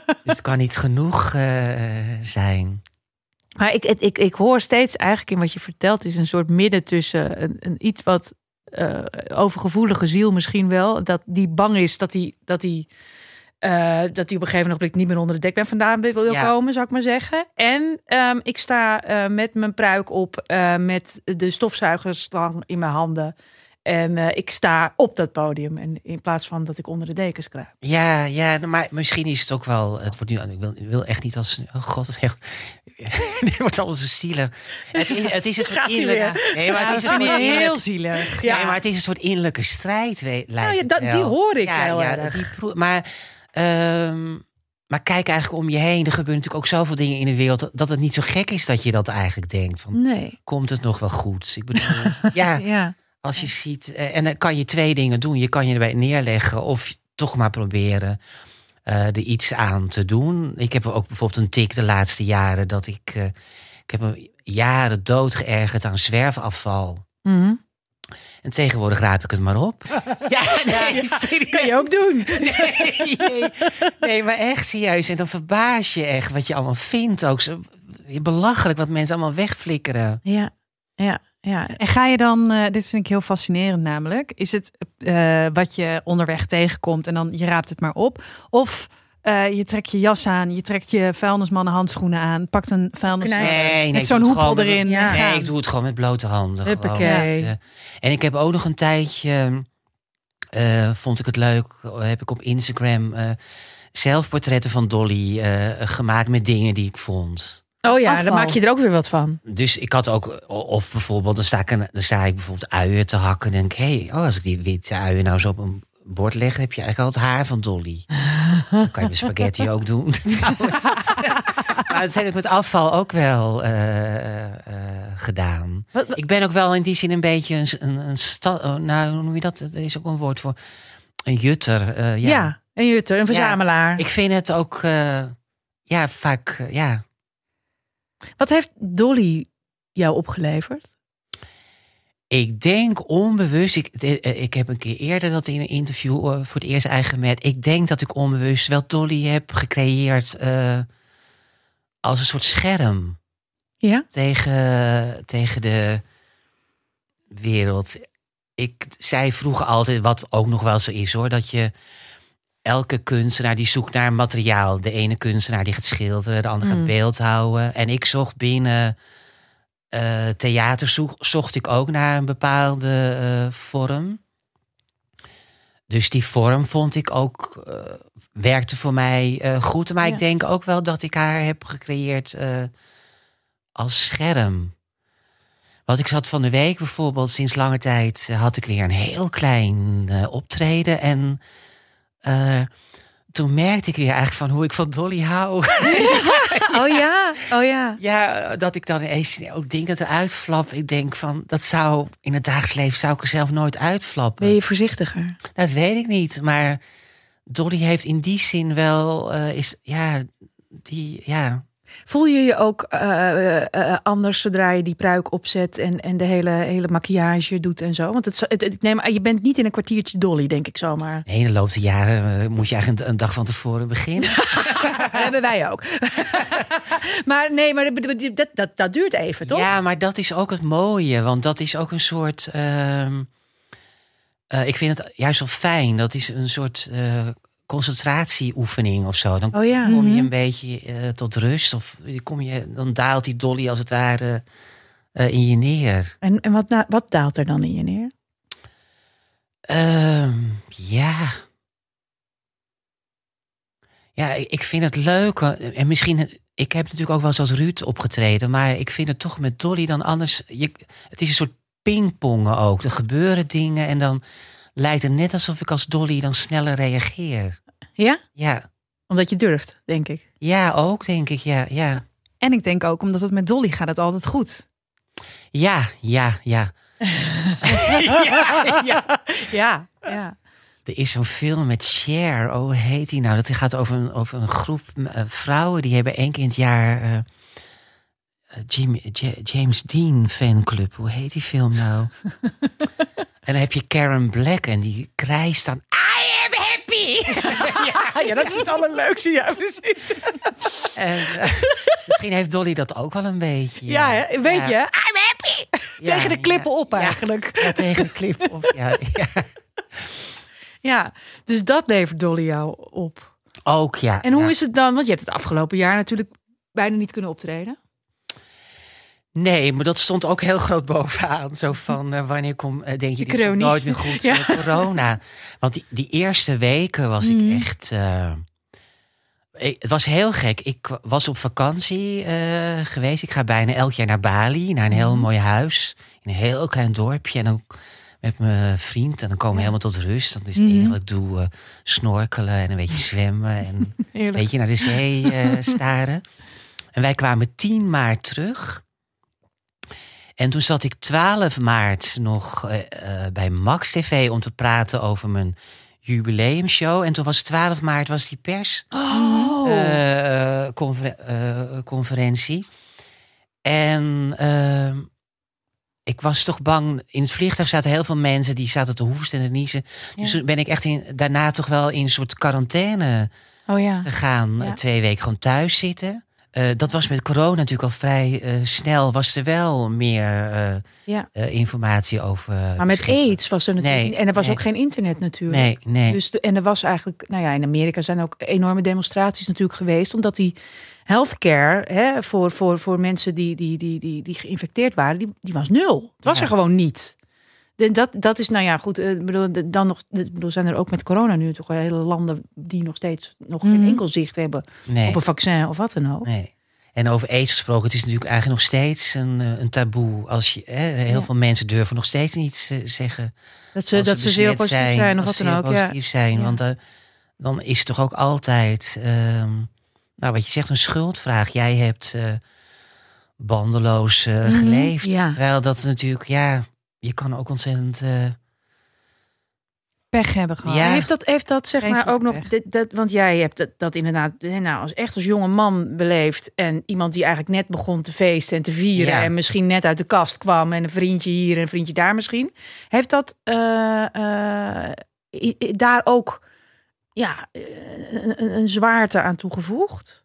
Dus het kan niet genoeg eh, zijn. Maar ik, ik, ik, hoor steeds eigenlijk in wat je vertelt, is een soort midden tussen een, een iets wat eh, overgevoelige ziel misschien wel. Dat die bang is dat hij dat hij eh, dat hij op een gegeven moment niet meer onder de dekbed vandaan wil Ja. komen, zou ik maar zeggen. En ehm, ik sta eh, met mijn pruik op, met de stofzuigerstang in mijn handen. En eh, ik sta op dat podium. En in plaats van dat ik onder de dekens kruip. Ja, ja, maar misschien is het ook wel. Het wordt nu. Ik wil, ik wil echt niet als. Oh god, het echt. (laughs) Dit wordt allemaal zo zielig. Het, is- het is een (laughs) soort innerlijke. Nee, maar het is een soort heel zielig. Ja. Nee, maar het is een soort innerlijke strijd. Lijkt Nou ja, dat- die hoor ik ja, heel ja, erg. Die maar, ehm, maar kijk eigenlijk om je heen. Er gebeuren natuurlijk ook zoveel dingen in de wereld. dat- Dat het niet zo gek is dat je dat eigenlijk denkt. Van, Nee. komt het nog wel goed? Ik bedoel, ja, (laughs) Ja. Als je ziet. eh, En dan kan je twee dingen doen. Je kan je erbij neerleggen of toch maar proberen eh, er iets aan te doen. Ik heb ook bijvoorbeeld een tik de laatste jaren dat ik. eh, ik heb me jaren dood geërgerd aan zwerfafval. Mhm. En tegenwoordig raap ik het maar op. (laughs) Ja, nee, serieus. Kan je ook doen. (laughs) Nee, nee, nee, maar echt serieus. En dan verbaas je echt wat je allemaal vindt. Ook zo belachelijk wat mensen allemaal wegflikkeren. Ja, ja, ja. En ga je dan, eh, dit vind ik heel fascinerend namelijk, is het eh, wat je onderweg tegenkomt en dan je raapt het maar op? Of eh, je trekt je jas aan, je trekt je vuilnismannen handschoenen aan, pakt een vuilnisman. Nee, nee, met ik zo'n hoepel met- erin. Ja. Nee, ik doe het gewoon met blote handen. Huppakee. Eh, en ik heb ook nog een tijdje, eh, vond ik het leuk, heb ik op Instagram eh, zelfportretten van Dolly eh, gemaakt met dingen die ik vond. Oh ja, Afval. dan maak je er ook weer wat van. Dus ik had ook, of bijvoorbeeld, dan sta ik, dan sta ik bijvoorbeeld uien te hakken. En denk ik, hé, hey, oh, als ik die witte uien nou zo op een bord leg, heb je eigenlijk al het haar van Dolly. (laughs) Dan kan je met spaghetti ook doen, trouwens. (laughs) (laughs) maar dat heb ik met afval ook wel eh, eh, gedaan. Wat- wat- Ik ben ook wel in die zin een beetje een, een, een sta- oh, nou, hoe noem je dat? Er is ook een woord voor. Een jutter. eh, ja. Ja, een jutter, een verzamelaar. Ik vind het ook, eh, ja, vaak, ja. Wat heeft Dolly jou opgeleverd? Ik denk onbewust, ik, eh, ik heb een keer eerder dat in een interview eh, voor het eerst eigen met. Ik denk dat ik onbewust wel Dolly heb gecreëerd eh, als een soort scherm Ja? tegen, tegen de wereld. Ik zei vroeger altijd, wat ook nog wel zo is hoor, dat je elke kunstenaar die zoekt naar materiaal. De ene kunstenaar die gaat schilderen, de andere Mm. gaat beeldhouden. En ik zocht binnen eh, theater, zoek- zocht ik ook naar een bepaalde eh, vorm. Dus die vorm vond ik ook, eh, werkte voor mij goed. Maar Ja. ik denk ook wel dat ik haar heb gecreëerd als scherm. Want ik zat van de week bijvoorbeeld, sinds lange tijd had ik weer een heel klein optreden. En eh, toen merkte ik weer eigenlijk van hoe ik van Dolly hou. (laughs) (laughs) Oh ja, oh ja. ja, dat ik dan ineens ook dingen eruit flap. Ik denk van, dat zou in het dagelijks leven zou ik er zelf nooit uitflappen. Ben je voorzichtiger? Dat weet ik niet. Maar Dolly heeft in die zin wel, eh, is, ja, die, ja. Voel je je ook eh, eh, eh, anders zodra je die pruik opzet en, en de hele, hele maquillage doet en zo? Want het, het, het- nee, maar je bent niet in een kwartiertje Dolly, denk ik zomaar. Nee, de loop der jaren moet je eigenlijk een, dag van tevoren beginnen. (laughs) Dat hebben wij ook. (laughs) maar nee, maar dat, dat, dat, duurt even, toch? Ja, maar dat is ook het mooie. Want dat is ook een soort. ehm, eh, ik vind het juist wel fijn. Dat is een soort concentratieoefening of zo. Dan Oh ja. kom je Mhm. een beetje eh, tot rust. Of kom je, dan daalt die dolly als het ware eh, in je neer. En, en wat, wat daalt er dan in je neer? Ehm, ja. Ja, ik ik vind het leuk. eh, En misschien, ik heb natuurlijk ook wel eens als Ruud opgetreden. Maar ik vind het toch met Dolly dan anders. Je, het is een soort pingpongen ook. Er gebeuren dingen en dan lijkt het net alsof ik als Dolly dan sneller reageer. Ja? Ja, Omdat je durft, denk ik. ja ook denk ik. Ja, ja. En ik denk ook, omdat het met Dolly gaat het altijd goed. Ja, ja, ja. ja, (laughs) ja. Ja, ja. Er is zo'n film met Cher. Oh, hoe heet die nou? Dat gaat over een, over een groep eh, vrouwen. Die hebben één keer in het jaar... eh, eh, Jim, J- James Dean fanclub. Hoe heet die film nou? (laughs) en dan heb je Karen Black en die krijst dan... I am happy! (laughs) ja, dat is het allerleukste. Ja, precies. en, eh, misschien heeft Dolly dat ook wel een beetje. Ja, hè? weet Ja. je? I'm happy! Ja, Tegen de klippen ja, op ja. eigenlijk. Ja, tegen de klip op. Ja, ja. Ja, dus dat levert Dolly jou op. Ook ja. En hoe ja. is het dan? Want je hebt het afgelopen jaar natuurlijk bijna niet kunnen optreden. Nee, maar dat stond ook heel groot bovenaan. Zo van, eh, wanneer kom, eh, denk je, De dit komt nooit meer goed, Ja. corona. Want die, die eerste weken was Mhm. ik echt... eh, ik- het was heel gek. Ik wa- was op vakantie geweest. Ik ga bijna elk jaar naar Bali, naar een heel Mhm. mooi huis. In een heel klein dorpje. En dan met mijn vriend. En dan komen we helemaal tot rust. Dan is het Mhm. enige wat ik doe snorkelen en een beetje (laughs) zwemmen. En Heerlijk. beetje naar de zee (laughs) staren. En wij kwamen 10 maart terug. En toen zat ik 12 maart nog eh, eh, bij Max TV om te praten over mijn jubileumshow. En toen was 12 maart was die pers Oh. eh. En ehm, ik was toch bang. In het vliegtuig zaten heel veel mensen die zaten te hoesten en te niezen. Dus toen ben ik echt in, daarna toch wel in een soort quarantaine oh ja. gegaan. Ja. Twee weken gewoon thuis zitten. Eh, dat was met corona natuurlijk al vrij eh, snel. Was er wel meer eh, Ja. informatie over. Maar met. AIDS was er natuurlijk. Nee, en er was nee. ook geen internet natuurlijk. Nee, nee. Dus en er was eigenlijk, nou ja, in Amerika zijn ook enorme demonstraties natuurlijk geweest, omdat die healthcare hè, voor, voor, voor mensen die, die, die, die, die geïnfecteerd waren, die, die was nul. Het was Ja. er gewoon niet. Dat, dat is, nou ja, goed. eh, Ik bedoel, dan nog, ik bedoel, zijn er ook met corona nu toch wel hele landen die nog steeds nog geen Mhm. enkel zicht hebben nee, op een vaccin of wat dan ook. nee. En over aids gesproken, het is natuurlijk eigenlijk nog steeds een, eh, een taboe. Als je, hè, heel Ja. veel mensen durven nog steeds niet te zeggen. Dat ze, dat ze zeer besmet positief zijn, of wat dan ook. zeer Ja. zijn. Want eh, dan is het toch ook altijd, ehm, nou wat je zegt, een schuldvraag. Jij hebt eh, bandeloos Mhm, geleefd. ja. Terwijl dat natuurlijk, ja, je kan ook ontzettend... eh, Pech hebben gehad. Ja. Heeft dat, heeft dat zeg maar ook nog, dit, dat, want jij hebt dat, dat inderdaad hè, nou, als echt als jonge man beleefd en iemand die eigenlijk net begon te feesten en te vieren Ja. en misschien net uit de kast kwam en een vriendje hier en een vriendje daar misschien. Heeft dat eh, eh, daar ook ja, een, zwaarte aan toegevoegd?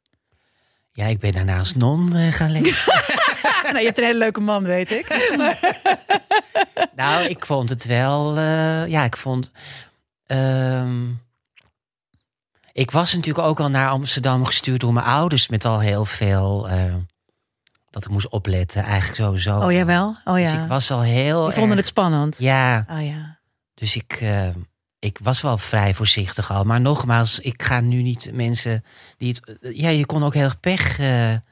ja, ik ben daarna als non eh, gaan leven. (laughs) (laughs) nou, je hebt een hele leuke man, weet ik. (laughs) nou, ik vond het wel, eh, ja, ik vond... ehm, ik was natuurlijk ook al naar Amsterdam gestuurd door mijn ouders met al heel veel... eh, dat ik moest opletten, eigenlijk sowieso. Oh jawel, oh Dus ja. ik was al heel Die vonden erg- het spannend. Ja, Oh ja. dus ik, eh, ik was wel vrij voorzichtig al. Maar nogmaals, ik ga nu niet mensen die het... Ja, je kon ook heel erg pech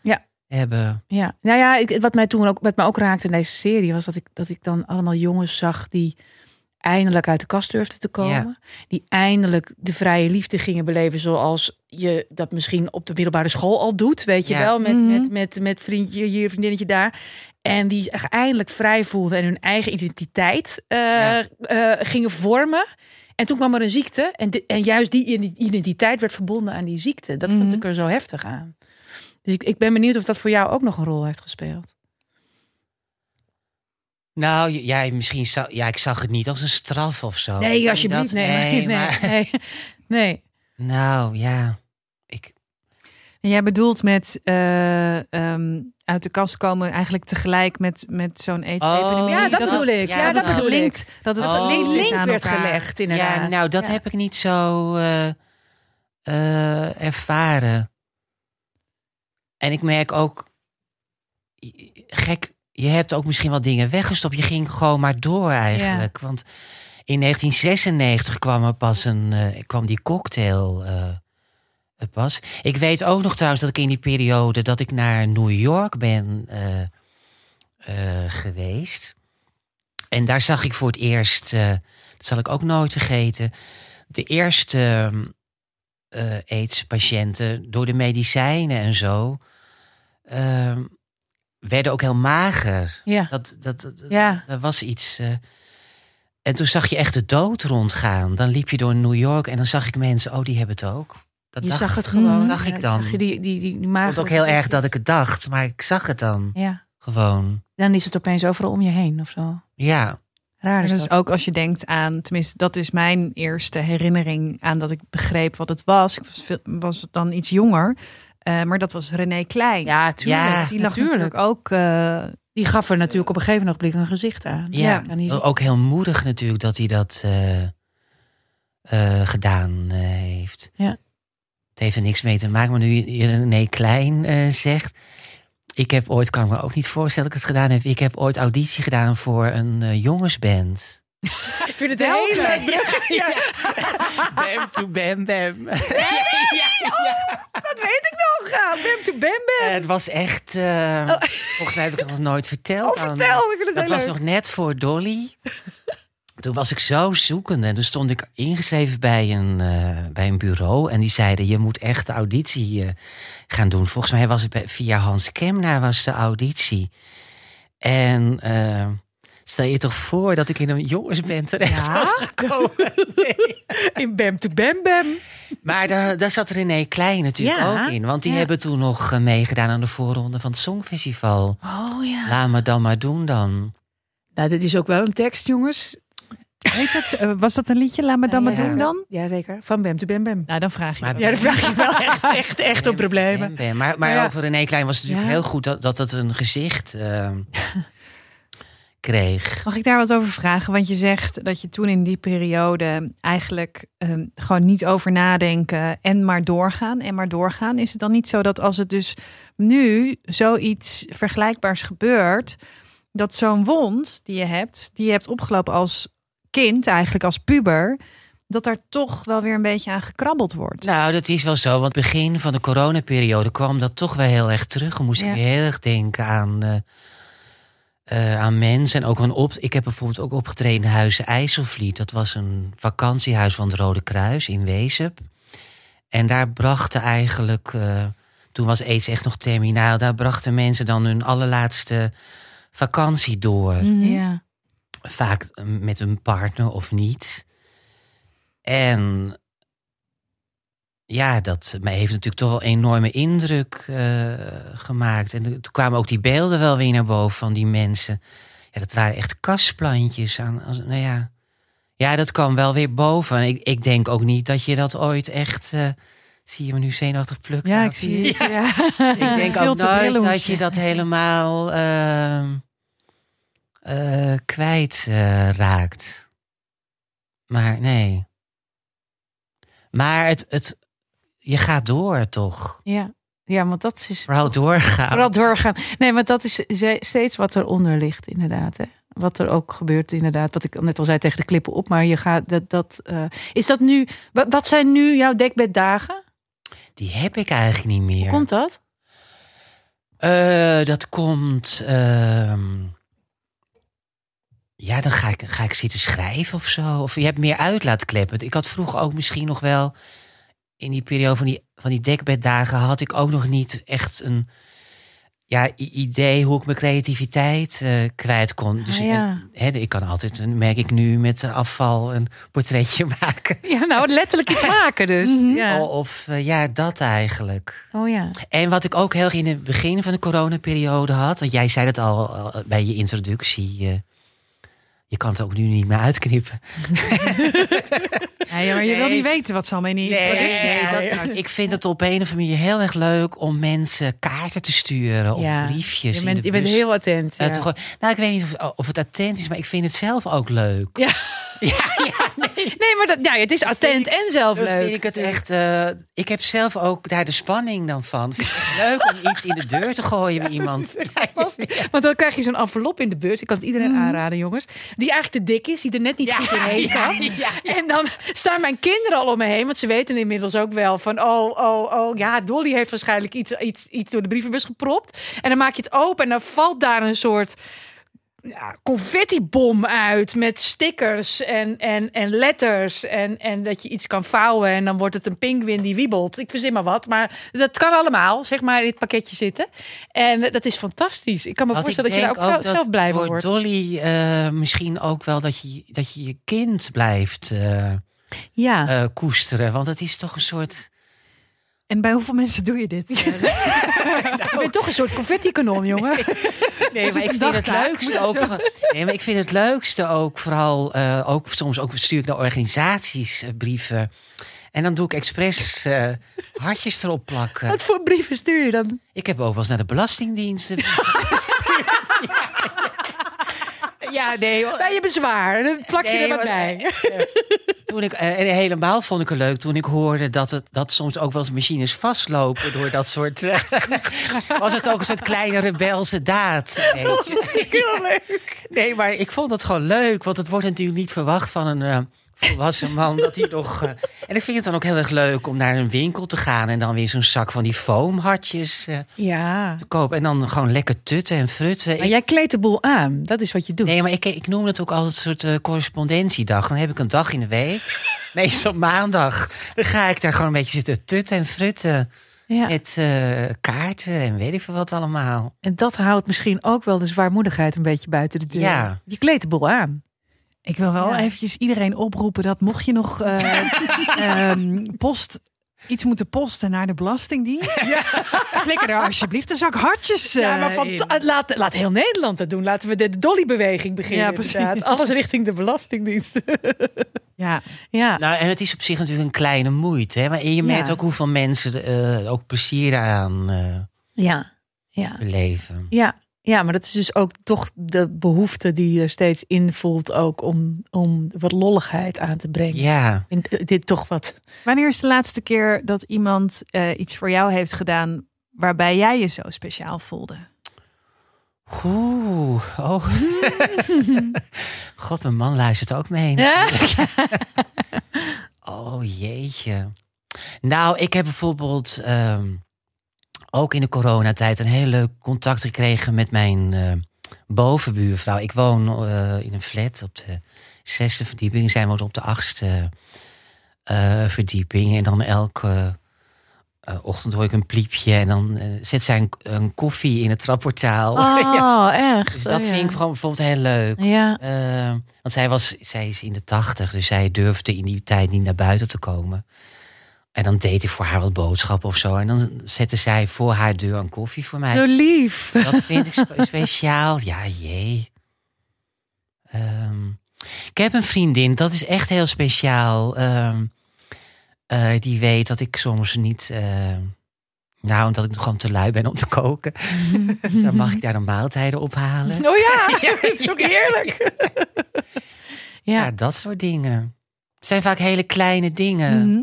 Ja. Hebben. Ja, nou ja, ik, wat mij toen ook, wat mij ook raakte in deze serie was dat ik, dat ik dan allemaal jongens zag die eindelijk uit de kast durfden te komen. Die eindelijk de vrije liefde gingen beleven zoals je dat misschien op de middelbare school al doet. Weet je Ja. wel, met, Mhm. met, met, met vriendje hier, vriendinnetje daar. En die zich eindelijk vrij voelden en hun eigen identiteit eh, Ja. eh, gingen vormen. En toen kwam er een ziekte. En, en juist die identiteit werd verbonden aan die ziekte. Dat vond Mhm. ik er zo heftig aan. Dus ik, ik ben benieuwd of dat voor jou ook nog een rol heeft gespeeld. Nou, j- ja, misschien zou, ja, ik zag het niet als een straf of zo. Nee, Ik alsjeblieft. denk Nee, nee, (laughs) nee, maar- nee, nee. Nou, ja. Ik, En jij bedoelt met eh, ehm, uit de kast komen eigenlijk tegelijk met, met zo'n aids-epidemie. Oh, Ja, dat dat- bedoel ik. ja, Ja, dat bedoel ik. linkt, dat het Oh. link aan werd elkaar. gelegd, inderdaad. ja, nou, dat Ja. heb ik niet zo eh, eh, ervaren. En ik merk ook, gek, je hebt ook misschien wel dingen weggestopt. Je ging gewoon maar door eigenlijk. Want in 1996 kwam er pas een, eh, kwam die cocktail er pas. Ik weet ook nog trouwens dat ik in die periode dat ik naar New York ben eh, geweest. En daar zag ik voor het eerst, dat zal ik ook nooit vergeten, de eerste eh AIDS-patiënten door de medicijnen en zo ehm, werden ook heel mager. Ja. Dat, dat, dat, Ja. dat was iets. eh, en toen zag je echt de dood rondgaan. Dan liep je door New York en dan zag ik mensen, oh, die hebben het ook. Dat Je dacht zag het gewoon. Dat zag ik dan. Zag die, die, die, die Ik magere vond ook heel erg dat ik het dacht, maar ik zag het dan Ja, gewoon. dan is het opeens overal om je heen of zo. Ja, Raar En is dat dat. is ook als je denkt aan, tenminste, dat is mijn eerste herinnering aan dat ik begreep wat het was. Ik was, veel, was dan iets jonger, eh, maar dat was René Klein. Ja, tuurlijk. Ja, Die lag natuurlijk. natuurlijk ook eh, Die gaf er natuurlijk op een gegeven ogenblik een gezicht aan. Ja, ook heel moedig natuurlijk dat hij dat eh, eh, gedaan heeft. Ja. Het heeft er niks mee te maken, maar nu je nee klein eh, zegt. Ik heb ooit, kan ik me ook niet voorstellen dat ik het gedaan heb. Ik heb ooit auditie gedaan voor een eh, jongensband. Ik vind het heel leuk. (laughs) Ja, Bam to bam bam. (laughs) dat weet ik nog. Ja, Bam to Bam Bam. Eh, het was echt. eh, Volgens mij heb ik het nog nooit verteld. Oh, aan- vertel. Ik vind het Dat was leuk. nog net voor Dolly. Toen was ik zo zoekende. En toen stond ik ingeschreven bij een, eh, bij een bureau. En die zeiden, je moet echt de auditie eh, gaan doen. Volgens mij was het bij, via Hans Kemna was de auditie. En eh, stel je toch voor dat ik in een jongensband terecht Ja? was gekomen. Nee. (laughs) In Bam to Bam Bam. Maar daar, daar zat René Klein natuurlijk Ja, ook in. Want die ja. hebben toen nog meegedaan aan de voorronde van het Songfestival. Oh ja. Laat me dan maar doen dan. Nou, dit is ook wel een tekst, jongens. Dat, eh, was dat een liedje? Laat me dan Ja, maar ja. doen dan? Jazeker. Van Bam to Bam Bam. Nou, dan vraag je. Maar-. Ja, dan vraag je wel echt, echt, echt op problemen. Bam, bam. Maar, maar Ja. over René Klein was het natuurlijk Ja. heel goed dat, dat het een gezicht eh, (laughs) kreeg. Mag ik daar wat over vragen? Want je zegt dat je toen in die periode eigenlijk ehm, gewoon niet over nadenken en maar doorgaan en maar doorgaan. Is het dan niet zo dat als het dus nu zoiets vergelijkbaars gebeurt, dat zo'n wond die je hebt, die je hebt opgelopen als kind, eigenlijk als puber, dat daar toch wel weer een beetje aan gekrabbeld wordt? Nou, dat is wel zo. Want begin van de coronaperiode kwam dat toch wel heel erg terug. Dan moest Ja. ik heel erg denken aan, eh, eh, aan mensen. En ook aan op. Ik heb bijvoorbeeld ook opgetreden in Huizen IJsselvliet. Dat was een vakantiehuis van het Rode Kruis in Wezep. En daar brachten eigenlijk. eh, toen was aids echt nog terminaal. Daar brachten mensen dan hun allerlaatste vakantie door. Mhm. Ja. Vaak met een partner of niet. En ja, dat mij heeft natuurlijk toch wel een enorme indruk eh, gemaakt. En toen kwamen ook die beelden wel weer naar boven van die mensen. Ja, dat waren echt kastplantjes. Aan, als, nou ja. ja, dat kwam wel weer boven. En ik, ik denk ook niet dat je dat ooit echt... eh, zie je me nu zenuwachtig plukken? Ja, ik zie het. Ja. (laughs) Ik denk ook nooit dat je dat helemaal ehm, eh, kwijt eh, raakt. Maar nee. Maar het, het, je gaat door toch? Ja. ja, want dat is Vooral doorgaan. vooral doorgaan. Nee, maar dat is steeds wat eronder ligt, inderdaad. Hè. Wat er ook gebeurt, inderdaad. Wat ik net al zei tegen de klippen op. Maar je gaat dat. dat eh, is dat nu. Wat, wat zijn nu jouw dekbeddagen? Die heb ik eigenlijk niet meer. Hoe komt dat? Dat komt. ehm, ja, dan ga ik, ga ik zitten schrijven of zo. Of je hebt meer uitlaatkleppen. Ik had vroeger ook misschien nog wel. In die periode van die, van die dekbeddagen had ik ook nog niet echt een. Ja, idee hoe ik mijn creativiteit eh, kwijt kon. Dus Ah, ja. en, hè, ik kan altijd, merk ik nu, met afval een portretje (laughs) maken. Ja, nou, letterlijk iets maken dus. (laughs) Ja. Of eh, ja, dat eigenlijk. Oh ja. En wat ik ook heel erg in het begin van de coronaperiode had, want jij zei het al bij je introductie. eh, je kan het ook nu niet meer uitknippen. (laughs) Ja, maar je wil niet weten wat ze allemaal in die introductie Nee, hebben. dat- ik vind het op een of andere manier heel erg leuk om mensen kaarten te sturen of Ja. briefjes. Je in bent, de je bent heel attent. Ja. nou, ik weet niet of, of het attent is, maar ik vind het zelf ook leuk. Ja. (laughs) Nee, maar dat, ja, het is attent en zelf leuk. vind ik het echt. eh, ik heb zelf ook daar de spanning dan van. Vind ik het (laughs) leuk om iets in de deur te gooien bij iemand. (laughs) Want dan krijg je zo'n envelop in de bus. Ik kan het iedereen aanraden, jongens. Die eigenlijk te dik is, die er net niet Ja, goed in ja, kan. ja, En dan staan mijn kinderen al om me heen. Want ze weten inmiddels ook wel van... Oh, oh, oh. Ja, Dolly heeft waarschijnlijk iets, iets, iets door de brievenbus gepropt. En dan maak je het open en dan valt daar een soort... Ja, confettibom uit met stickers en, en, en letters. En, en dat je iets kan vouwen en dan wordt het een pinguïn die wiebelt. Ik verzin maar wat, maar dat kan allemaal, zeg maar, in dit pakketje zitten. En dat is fantastisch. Ik kan me Want voorstellen dat je daar ook, zelf blij van wordt. Dolly eh, misschien ook wel dat je dat je, je kind blijft eh, Ja. eh, koesteren. Want het is toch een soort... En bij hoeveel mensen doe je dit? (laughs) (laughs) Je bent toch een soort confetti-kanon, jongen. Nee, maar ik vind het leukste ook... Nee, maar ik vind het leukste ook vooral... eh, ook soms ook stuur ik naar organisaties eh, brieven. En dan doe ik expres eh, hartjes erop plakken. Wat voor brieven stuur je dan? Ik heb ook wel eens naar de Belastingdienst. (laughs) Ja, nee. hoor. Bij je bezwaar, dan plak je Nee, er wat want, bij. eh, (laughs) toen ik, eh, en helemaal vond ik het leuk toen ik hoorde dat, het, dat soms ook wel eens machines vastlopen door dat soort. eh, (laughs) was het ook een soort kleine rebelse daad. weet je. (laughs) Heel leuk. Nee, maar ik vond het gewoon leuk, want het wordt natuurlijk niet verwacht van een eh, volwassen man dat hij nog. eh, en ik vind het dan ook heel erg leuk om naar een winkel te gaan en dan weer zo'n zak van die foamhartjes eh, Ja. te kopen en dan gewoon lekker tutten en frutten. Maar jij kleedt de boel aan. Dat is wat je doet. Nee, maar ik, ik noem het ook altijd een soort eh, correspondentiedag. Dan heb ik een dag in de week. (laughs) Meestal maandag. Dan ga ik daar gewoon een beetje zitten tutten en frutten. Ja. Met kaarten en weet ik veel wat allemaal. En dat houdt misschien ook wel de zwaarmoedigheid een beetje buiten de deur. Ja. Je kleedt de boel aan. Ik wil wel Ja. eventjes iedereen oproepen dat mocht je nog eh, (laughs) ehm, post iets moeten posten naar de Belastingdienst. (laughs) Flikker er alsjeblieft een zak hartjes Ja, eh, maar van, in. laat, laat heel Nederland dat doen. Laten we de Dolly-beweging beginnen. Ja, precies. inderdaad. Alles richting de Belastingdienst. (laughs) Ja, ja. Nou, en het is op zich natuurlijk een kleine moeite. Hè? Maar je merkt Ja. ook hoeveel mensen eh, ook plezier aan eh, Ja. Ja. beleven. Ja. Ja, maar dat is dus ook toch de behoefte die je er steeds invoelt ook om, om wat lolligheid aan te brengen. Ja. Vind dit toch wat. Wanneer is de laatste keer dat iemand eh, iets voor jou heeft gedaan waarbij jij je zo speciaal voelde? Oeh, oh. (laughs) God, mijn man luistert ook mee. (laughs) Oh jeetje. Nou, ik heb bijvoorbeeld ehm, ook in de coronatijd een heel leuk contact gekregen met mijn eh, bovenbuurvrouw. Ik woon eh, in een flat op de zesde verdieping. Zij woont op de achtste eh, verdieping. En dan elke ochtend hoor ik een pliepje. En dan zet zij een, een koffie in het trapportaal. (laughs) Ja, Oh, echt? dus dat Oh, ja. vind ik gewoon bijvoorbeeld heel leuk. Ja. Want zij, was, zij is in de tachtig, dus zij durfde in die tijd niet naar buiten te komen. En dan deed ik voor haar wat boodschappen of zo. En dan zette zij voor haar deur een koffie voor mij. Zo lief. Dat vind ik spe- (laughs) speciaal. Ja, jee. Ehm, ik heb een vriendin, dat is echt heel speciaal. Ehm, eh, die weet dat ik soms niet. eh, nou, dat ik gewoon te lui ben om te koken. dus dan mag ik daar de maaltijden ophalen. Oh ja, (laughs) (laughs) het is ook heerlijk. Ja, ja. dat soort dingen. Het zijn vaak hele kleine dingen. Mhm.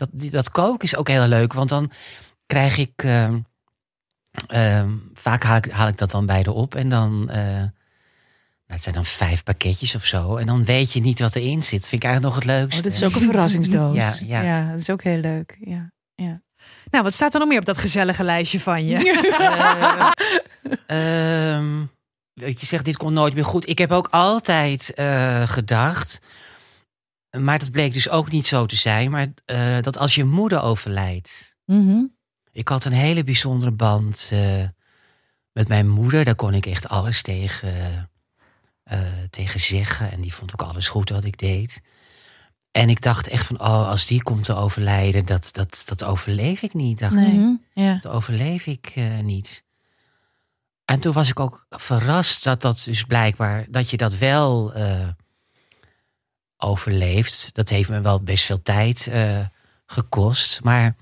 Dat, die, dat koken is ook heel leuk, want dan krijg ik. ehm, ehm, vaak haal ik, haal ik dat dan bij de op en dan. eh, nou, het zijn dan vijf pakketjes of zo. En dan weet je niet wat erin zit. Vind ik eigenlijk nog het leukste. Oh, dat is ook een verrassingsdoos. (laughs) Ja, ja. dat is ook heel leuk. Ja. Nou, wat staat er nog meer op dat gezellige lijstje van je? (laughs) Eh, (laughs) ehm, je zegt, dit komt nooit meer goed. Ik heb ook altijd eh, gedacht, maar dat bleek dus ook niet zo te zijn, maar eh, dat als je moeder overlijdt. Mhm. Ik had een hele bijzondere band eh, met mijn moeder. Daar kon ik echt alles tegen, eh, tegen zeggen. En die vond ook alles goed wat ik deed. En ik dacht echt van, oh, als die komt te overlijden, dat, dat, dat overleef ik niet. Dacht ik. Nee. Mhm. Ja. Dat overleef ik niet. En toen was ik ook verrast dat dat dus blijkbaar, dat je dat wel eh, overleeft. Dat heeft me wel best veel tijd eh, gekost. Maar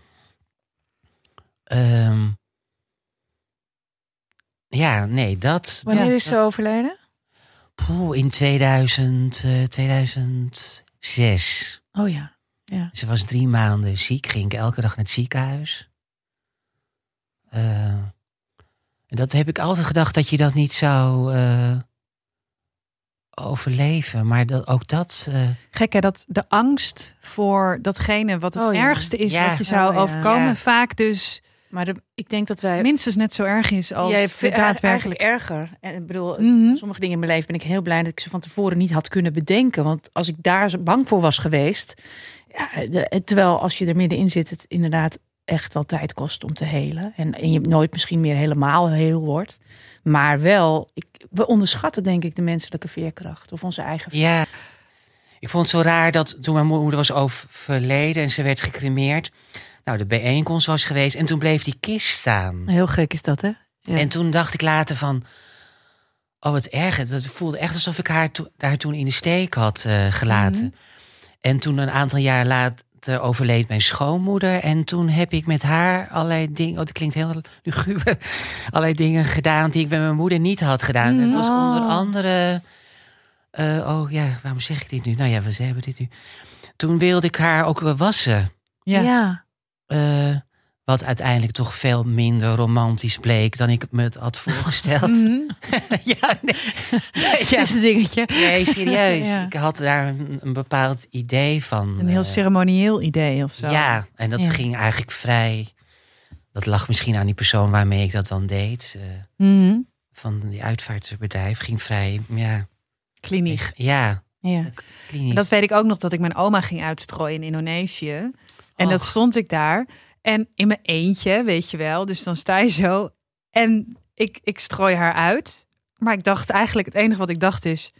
ehm, ja, nee, dat. Wanneer dat- is ze dat- overleden? Poeh, in 2000, eh, 2006. Oh ja. Ze was drie maanden ziek, ging ik elke dag naar het ziekenhuis. Eh, en dat heb ik altijd gedacht dat je dat niet zou eh, overleven. Maar dat, ook dat. eh, Gek hè, dat de angst voor datgene wat het Oh ja. ergste is Ja. wat je zou Oh ja. overkomen, Ja. vaak dus Maar de, ik denk dat wij... minstens net zo erg is als Jij vindt daadwerkelijk. eigenlijk erger. En ik bedoel, Mhm. sommige dingen in mijn leven ben ik heel blij dat ik ze van tevoren niet had kunnen bedenken. Want als ik daar zo bang voor was geweest. Ja, de- terwijl als je er middenin zit, het inderdaad echt wel tijd kost om te helen. En, en je nooit misschien meer helemaal heel wordt. Maar wel, ik, we onderschatten denk ik de menselijke veerkracht. Of onze eigen ja. Ik vond het zo raar dat toen mijn moeder was overleden en ze werd gecremeerd. Nou, de bijeenkomst was geweest en toen bleef die kist staan. Heel gek is dat, hè? Ja. En toen dacht ik later van. Oh, wat erg. Dat voelde echt alsof ik haar daar toen in de steek had eh, gelaten. Mhm. En toen een aantal jaar laat, later overleed mijn schoonmoeder. En toen heb ik met haar allerlei dingen... Oh, dat klinkt heel luguber. (laughs) Allerlei dingen gedaan die ik met mijn moeder niet had gedaan. Mm. Het was Oh. onder andere... eh, oh ja, waarom zeg ik dit nu? Nou ja, we hebben dit nu. Toen wilde ik haar ook eh, wassen. Ja. ja. Eh, wat uiteindelijk toch veel minder romantisch bleek dan ik me het had (laughs) voorgesteld. Mhm. (laughs) ja, nee, nee, Het ja. is een dingetje. nee, serieus. (laughs) Ja. Ik had daar een, een bepaald idee van. Een heel eh, ceremonieel idee of zo. Ja, en dat Ja. ging eigenlijk vrij. Dat lag misschien aan die persoon waarmee ik dat dan deed. eh, Mhm. van die uitvaartbedrijf. Ging vrij, ja. Klinisch. Ja, Ja. dat weet ik ook nog dat ik mijn oma ging uitstrooien in Indonesië. En dat stond ik daar. En in mijn eentje, weet je wel. Dus dan sta je zo. En ik, ik strooi haar uit. Maar ik dacht eigenlijk, het enige wat ik dacht is...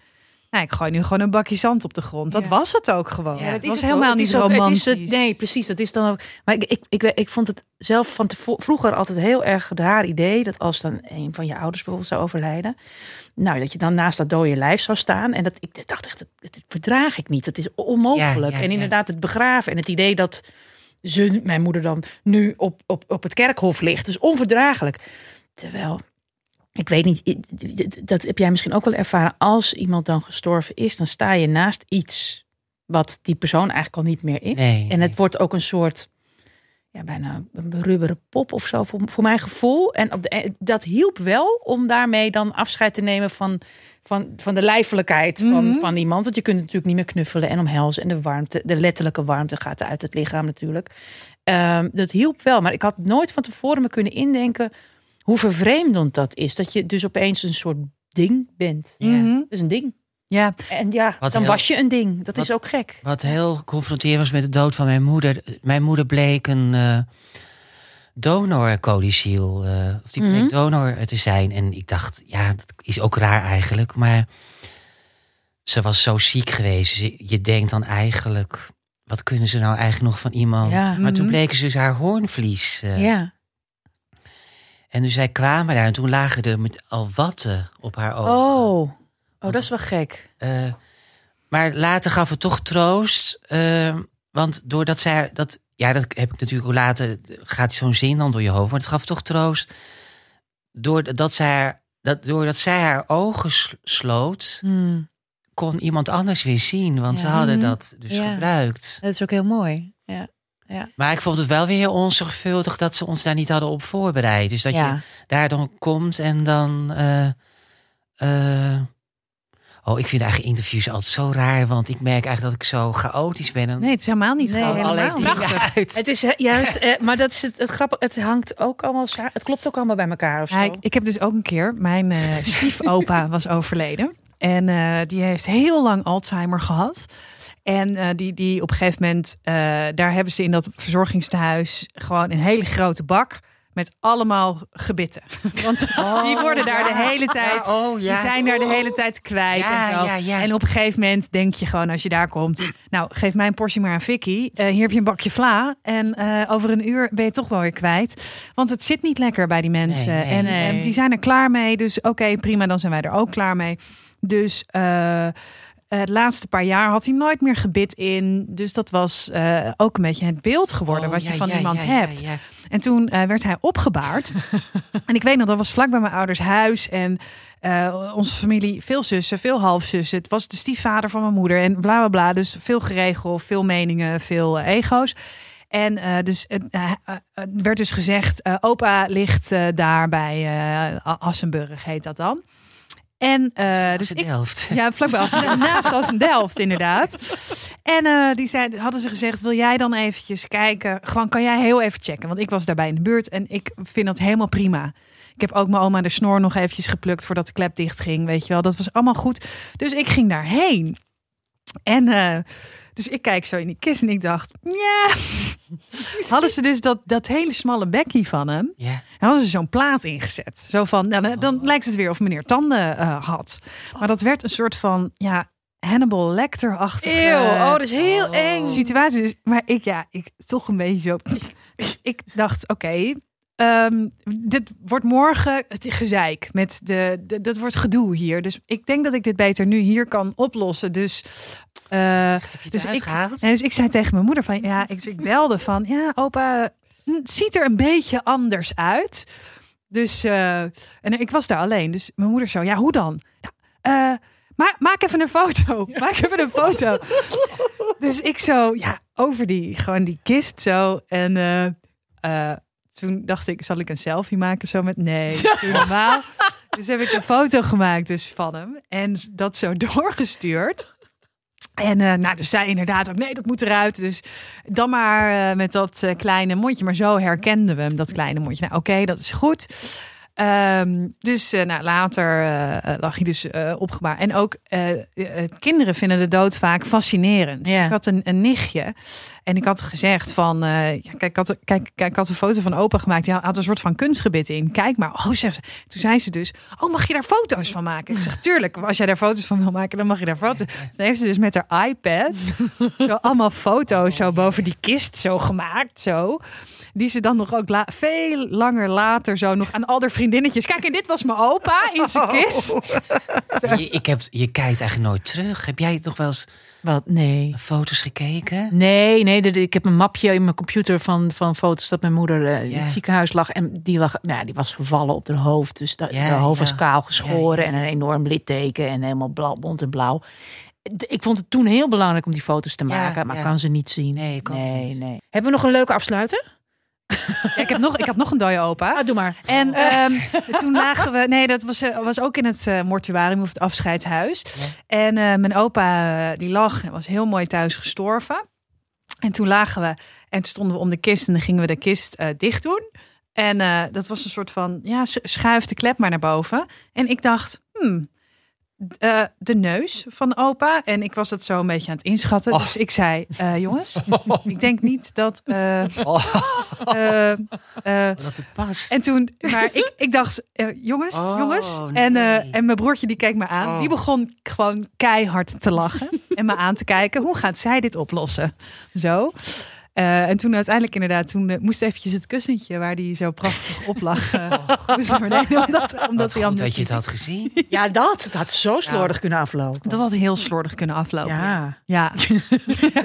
Nou, ik gooi nu gewoon een bakje zand op de grond. Dat Ja. was het ook gewoon. Ja, het was het helemaal. Het niet het romantisch. is het- nee, precies. Dat is dan ook. Maar ik, ik, ik, ik vond het zelf van vroeger altijd heel erg een raar idee dat als dan een van je ouders bijvoorbeeld zou overlijden, nou dat je dan naast dat dode lijf zou staan. En dat ik dacht echt, dat, dat verdraag ik niet. Dat is onmogelijk. Ja, ja, en inderdaad, het begraven en het idee dat ze, mijn moeder dan nu op, op, op het kerkhof ligt, is onverdraaglijk. Terwijl. Ik weet niet, dat heb jij misschien ook wel ervaren. Als iemand dan gestorven is, dan sta je naast iets wat die persoon eigenlijk al niet meer is. Nee, en het nee. wordt ook een soort, ja, bijna een rubberen pop of zo, voor, voor mijn gevoel. En op de, dat hielp wel om daarmee dan afscheid te nemen van, van, van de lijfelijkheid van, Mhm. van iemand. Want je kunt natuurlijk niet meer knuffelen en omhelzen. En de warmte, de letterlijke warmte gaat uit het lichaam natuurlijk. Ehm, dat hielp wel, maar ik had nooit van tevoren me kunnen indenken hoe vervreemdend dat is. Dat je dus opeens een soort ding bent. Ja. Mhm. Dat is een ding. Ja, En ja, Wat dan heel- was je een ding. Dat is ook gek. Wat heel confronterend was met de dood van mijn moeder. Mijn moeder bleek een eh donorcodiciel. eh of die Mhm. donor te zijn. En ik dacht, ja, dat is ook raar eigenlijk. Maar ze was zo ziek geweest. Dus je, je denkt dan eigenlijk, wat kunnen ze nou eigenlijk nog van iemand? Ja. Maar toen Mhm. bleken ze dus haar hoornvlies. eh, Ja. En dus zij kwamen daar en toen lagen er met al watten op haar ogen. Oh. oh, dat is wel gek. Eh, maar later gaf het toch troost. Want doordat zij dat. Ja, dat heb ik natuurlijk ook later. Gaat zo'n zin dan door je hoofd. Maar het gaf toch troost. Doordat zij, haar- dat, doordat zij haar ogen sloot. Hmm. kon iemand anders weer zien. Want ze Ja. hadden Mhm. dat dus Ja. gebruikt. Dat is ook heel mooi. Ja. Maar ik vond het wel weer heel onzorgvuldig dat ze ons daar niet hadden op voorbereid. Dus dat je ja. daar dan komt en dan. eh, eh, oh, ik vind eigenlijk interviews altijd zo raar. Want ik merk eigenlijk dat ik zo chaotisch ben. En nee, het is helemaal niet Nee, helemaal dingen. uit. Het is juist, eh, maar dat is het, het grappige. Het hangt ook allemaal, het klopt ook allemaal bij elkaar of zo. Ja, ik, ik heb dus ook een keer, mijn eh (laughs) stiefopa was overleden. En eh, die heeft heel lang Alzheimer gehad. En eh, die, die op een gegeven moment, eh, daar hebben ze in dat verzorgingstehuis gewoon een hele grote bak met allemaal gebitten. (laughs) Want die worden daar de hele tijd, oh, ja. die zijn daar de hele tijd kwijt Ja, en zo. ja, ja. En op een gegeven moment denk je gewoon als je daar komt, nou geef mij een portie maar aan Vicky. Eh, hier heb je een bakje vla en eh, over een uur ben je toch wel weer kwijt. Want het zit niet lekker bij die mensen. Nee, nee, en nee. eh, die zijn er klaar mee. Dus oké, prima, dan zijn wij er ook klaar mee. Dus het laatste paar jaar had hij nooit meer gebit in. Dus dat was ook een beetje het beeld geworden Oh, wat je ja, van ja, iemand ja, ja, hebt. En toen eh, werd hij opgebaard. (laughs) en ik weet nog, dat was vlak bij mijn ouders huis. En eh, onze familie, veel zussen, veel halfzussen. Het was de stiefvader van mijn moeder en bla bla bla. Dus veel geregel, veel meningen, veel eh, ego's. En dus werd dus gezegd, opa ligt daar bij Assenburg, heet dat dan. En eh, Dus ik, helft. ja, vlakbij Assen, (laughs) naast Assen Delft inderdaad. En eh, die zei, hadden ze gezegd, wil jij dan eventjes kijken? Gewoon, kan jij heel even checken? Want ik was daarbij in de buurt en ik vind dat helemaal prima. Ik heb ook mijn oma de snor nog eventjes geplukt voordat de klep dicht ging. Weet je wel, dat was allemaal goed. Dus ik ging daarheen. En eh, dus ik kijk zo in die kist en ik dacht, ja. (laughs) Hadden ze dus dat, dat hele smalle bekkie van hem. Ja. En hadden ze zo'n plaat ingezet. Zo van, nou, dan, dan lijkt het weer of meneer tanden eh, had. Maar dat werd een soort van, ja, Hannibal Lecter-achtige Eeuw, oh, dat is heel Oh. eng. situatie. Dus, maar ik, ja, ik toch een beetje zo. ik dacht, oké, ehm, dit wordt morgen het gezeik met de, de, dat wordt gedoe hier. Dus ik denk dat ik dit beter nu hier kan oplossen. Dus Eh, Dus ik- en dus ik zei tegen mijn moeder van, ja, ik, ik belde van, ja, opa, het ziet er een beetje anders uit. Dus, eh, en ik was daar alleen. Dus mijn moeder zo, ja, hoe dan? Ja, eh, ma maak even een foto. (laughs) Maak even een foto. dus ik zo, ja, over die, gewoon die kist zo. En toen dacht ik, zal ik een selfie maken zo met, nee, normaal. Dus heb ik een foto gemaakt dus van hem. En dat zo (laughs) doorgestuurd. En eh, nou, dus zij inderdaad ook, nee, dat moet eruit. Dus dan maar eh, met dat eh, kleine mondje. Maar zo herkenden we hem, dat kleine mondje. Nou, oké, dat is goed. Ehm, dus nou, later lag hij dus opgebaard. En ook kinderen vinden de dood vaak fascinerend. Ja. Ik had een, een nichtje en ik had gezegd van... eh, ja, kijk, ik had, kijk, kijk, ik had een foto van opa gemaakt. Die had een soort van kunstgebit in. Kijk maar. Oh, ze. Toen zei ze dus, oh, mag je daar foto's van maken? Ik zeg, tuurlijk. Als jij daar foto's van wil maken, dan mag je daar foto's. Dan heeft ze dus met haar iPad (laughs) zo allemaal foto's zo boven die kist zo gemaakt, zo. Die ze dan nog ook la- veel langer later zo nog aan al haar vriendinnetjes. Kijk, en dit was mijn opa in zijn (laughs) kist. Je, ik heb, je kijkt eigenlijk nooit terug. Heb jij toch wel eens Wat? Nee. foto's gekeken? Nee, nee, ik heb een mapje in mijn computer van, van foto's dat mijn moeder eh, in Ja. het ziekenhuis lag. En die, lag, nou, die was gevallen op haar hoofd. Dus dat, Ja, haar hoofd ja. was kaal geschoren en een enorm litteken en helemaal blauw, bont en blauw. Ik vond het toen heel belangrijk om die foto's te maken, maar kan ze niet zien. Nee, nee, niet. nee. Hebben we nog een leuke afsluiter? (laughs) Ja, ik, heb nog, ik had nog een dode opa. Ah, doe maar. En (laughs) ehm, toen lagen we, nee, dat was, eh, was ook in het eh, mortuarium of het afscheidshuis. En eh, mijn opa, die lag en was heel mooi thuis gestorven. En toen lagen we en stonden we om de kist en dan gingen we de kist eh, dicht doen. En eh, dat was een soort van, ja, schuif de klep maar naar boven. En ik dacht, hmm, eh, de neus van opa. En ik was dat zo een beetje aan het inschatten. Dus ik zei, eh, jongens, (laughs) ik denk niet dat... eh, eh, eh, Dat het past. en toen, maar ik, ik dacht, jongens, Oh, jongens. En, eh, nee. en mijn broertje die keek me aan. Oh. Die begon gewoon keihard te lachen (laughs) en me aan te kijken. Hoe gaat zij dit oplossen? Zo. Eh, en toen uiteindelijk inderdaad, toen eh, moest eventjes het kussentje waar die zo prachtig op lag, (laughs) moest naar beneden. Omdat, hij anders dat je het had gezien. (laughs) Ja, dat. Het had zo slordig kunnen aflopen. Dat had heel slordig kunnen aflopen. ja. Ja,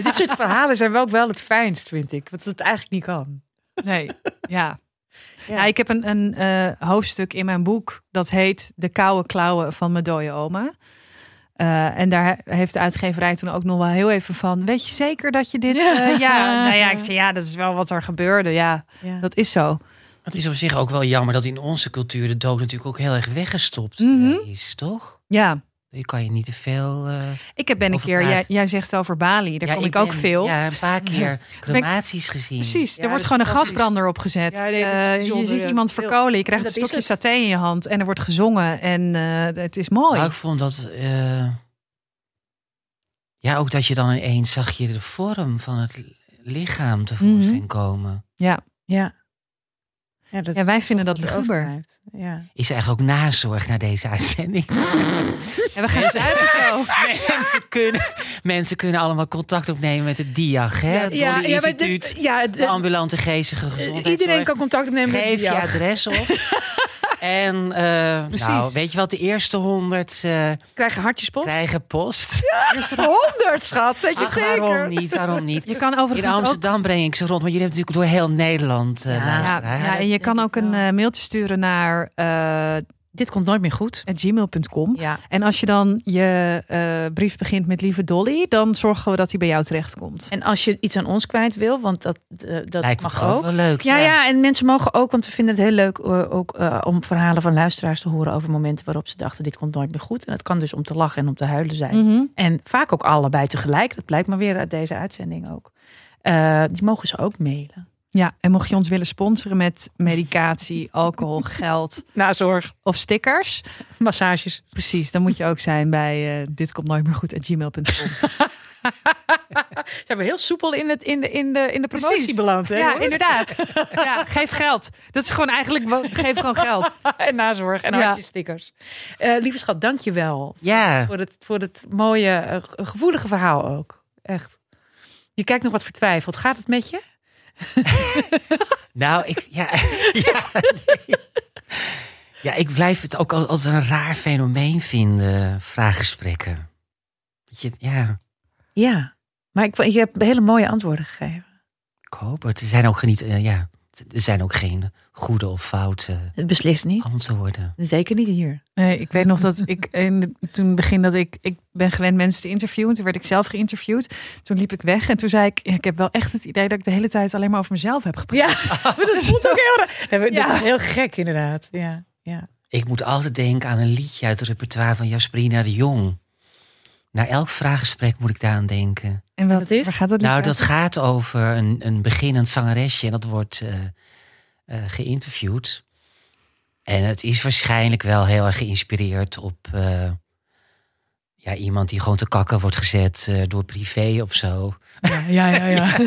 Dit (laughs) soort verhalen zijn wel ook wel het fijnst, vind ik. Want het eigenlijk niet kan. nee, ja. Ja. Ja, ik heb een, een eh, hoofdstuk in mijn boek dat heet De koude klauwen van mijn dode oma. Eh, en daar heeft de uitgeverij toen ook nog wel heel even van. Weet je zeker dat je dit. Ja. (laughs) Ja, ja nou ja, ik (laughs) zei ja, dat is wel wat er gebeurde. Ja, Ja. dat is zo. Het is op zich ook wel jammer dat in onze cultuur de dood natuurlijk ook heel erg weggestopt eh, Mhm. is, toch? Ja, Je kan je niet te veel. eh, ik heb ben een keer. Jij, zegt over Bali. Daar ja, kom ik, ook ben- veel. Ja, een paar (laughs) keer crematies gezien. Precies, Ja, er wordt gewoon een gasbrander opgezet. Ja, Eh, je ziet iemand verkolen, je krijgt een stokje saté in je hand en er wordt gezongen en eh, het is mooi. Maar ik vond dat. eh, ja, ook dat je dan ineens zag je de vorm van het lichaam tevoorschijn Mhm. komen. Ja. Ja, dat Ja, wij vinden dat er luguber. Ja. Ik zeg ook nazorg naar deze uitzending. En we gaan zo. (laughs) mensen, kunnen, mensen kunnen allemaal contact opnemen met het DIAG, hè? het ja, Instituut. de- ja, het- de ambulante geestige gezondheidszorg. iedereen kan contact opnemen met Geef je adres op. (laughs) en eh, Precies. nou, weet je wat, de eerste honderd eh, Krijgen hartjespost? krijgen post. (laughs) (laughs) Honderd, schat. Weet je Ach, zeker? waarom niet, waarom niet? Je kan In overigens ook Amsterdam breng ik ze rond, maar jullie hebben natuurlijk door heel Nederland eh Ja. Ja, ja, en je kan ook een mailtje sturen naar eh, Dit komt nooit meer goed. gmail.com. Ja. En als je dan je eh, brief begint met lieve Dolly, dan zorgen we dat hij bij jou terechtkomt. En als je iets aan ons kwijt wil, want dat, eh, dat Lijkt me mag ook ook. wel leuk. Ja, ja, en mensen mogen ook, want we vinden het heel leuk eh, ook, eh, om verhalen van luisteraars te horen over momenten waarop ze dachten: dit komt nooit meer goed. En het kan dus om te lachen en om te huilen zijn. Mhm. En vaak ook allebei tegelijk. Dat blijkt maar weer uit deze uitzending ook. Eh, die mogen ze ook mailen. Ja, en mocht je ons willen sponsoren met medicatie, (laughs) alcohol, geld Nazorg, of stickers, massages. precies, dan moet je ook zijn bij eh, dit komt nooit meer goed at gmail.com. Zijn we heel soepel in, het, in, de, in, de, in de promotie Precies. beland, hè? Ja, jongens? inderdaad. (laughs) Ja, geef geld. Dat is gewoon eigenlijk, wat- geef gewoon geld. (laughs) en nazorg en Ja. hartjesstickers. Eh lieve schat, dank je wel. Ja. Voor het, voor het mooie, eh, ge- gevoelige verhaal ook. Echt. Je kijkt nog wat vertwijfeld. Gaat het met je? (laughs) Nou, ik, ja, (laughs) ja, nee. ja, ik blijf het ook al- als een raar fenomeen vinden, vraaggesprekken. Je, ja. Ja, maar ik, je hebt hele mooie antwoorden gegeven. Ik hoop het. Er zijn ook niet, eh, ja, er zijn ook geen goede of foute Het beslist niet. antwoorden. Zeker niet hier. Nee, ik weet nog dat ik in de, toen begin dat ik ik ben gewend mensen te interviewen. Toen werd ik zelf geïnterviewd. Toen liep ik weg en toen zei ik, ja, ik heb wel echt het idee dat ik de hele tijd alleen maar over mezelf heb gepraat. Ja, (laughs) maar dat voelt ook heel raar. Dat Ja. is heel gek inderdaad. Ja, ja. Ik moet altijd denken aan een liedje uit het repertoire van Jasperina de Jong. Na elk vraaggesprek moet ik daaraan denken. En wat dat is? Waar gaat dat Nou, dat gaat over een, een beginnend zangeresje en dat wordt eh, eh, geïnterviewd. En het is waarschijnlijk wel heel erg geïnspireerd op eh, ja, iemand die gewoon te kakken wordt gezet eh, door privé of zo. Ja, ja, ja.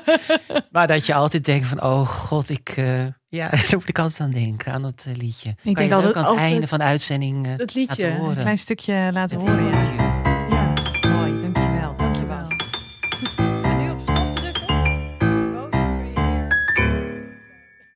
(laughs) Maar dat je altijd denkt van, oh god, ik, eh, ja, (laughs) daar moet ik altijd aan denken, aan dat liedje. Ik denk kan je altijd- ook aan het altijd- einde van de uitzending eh, Dat liedje. laten horen. Een klein stukje laten Het horen.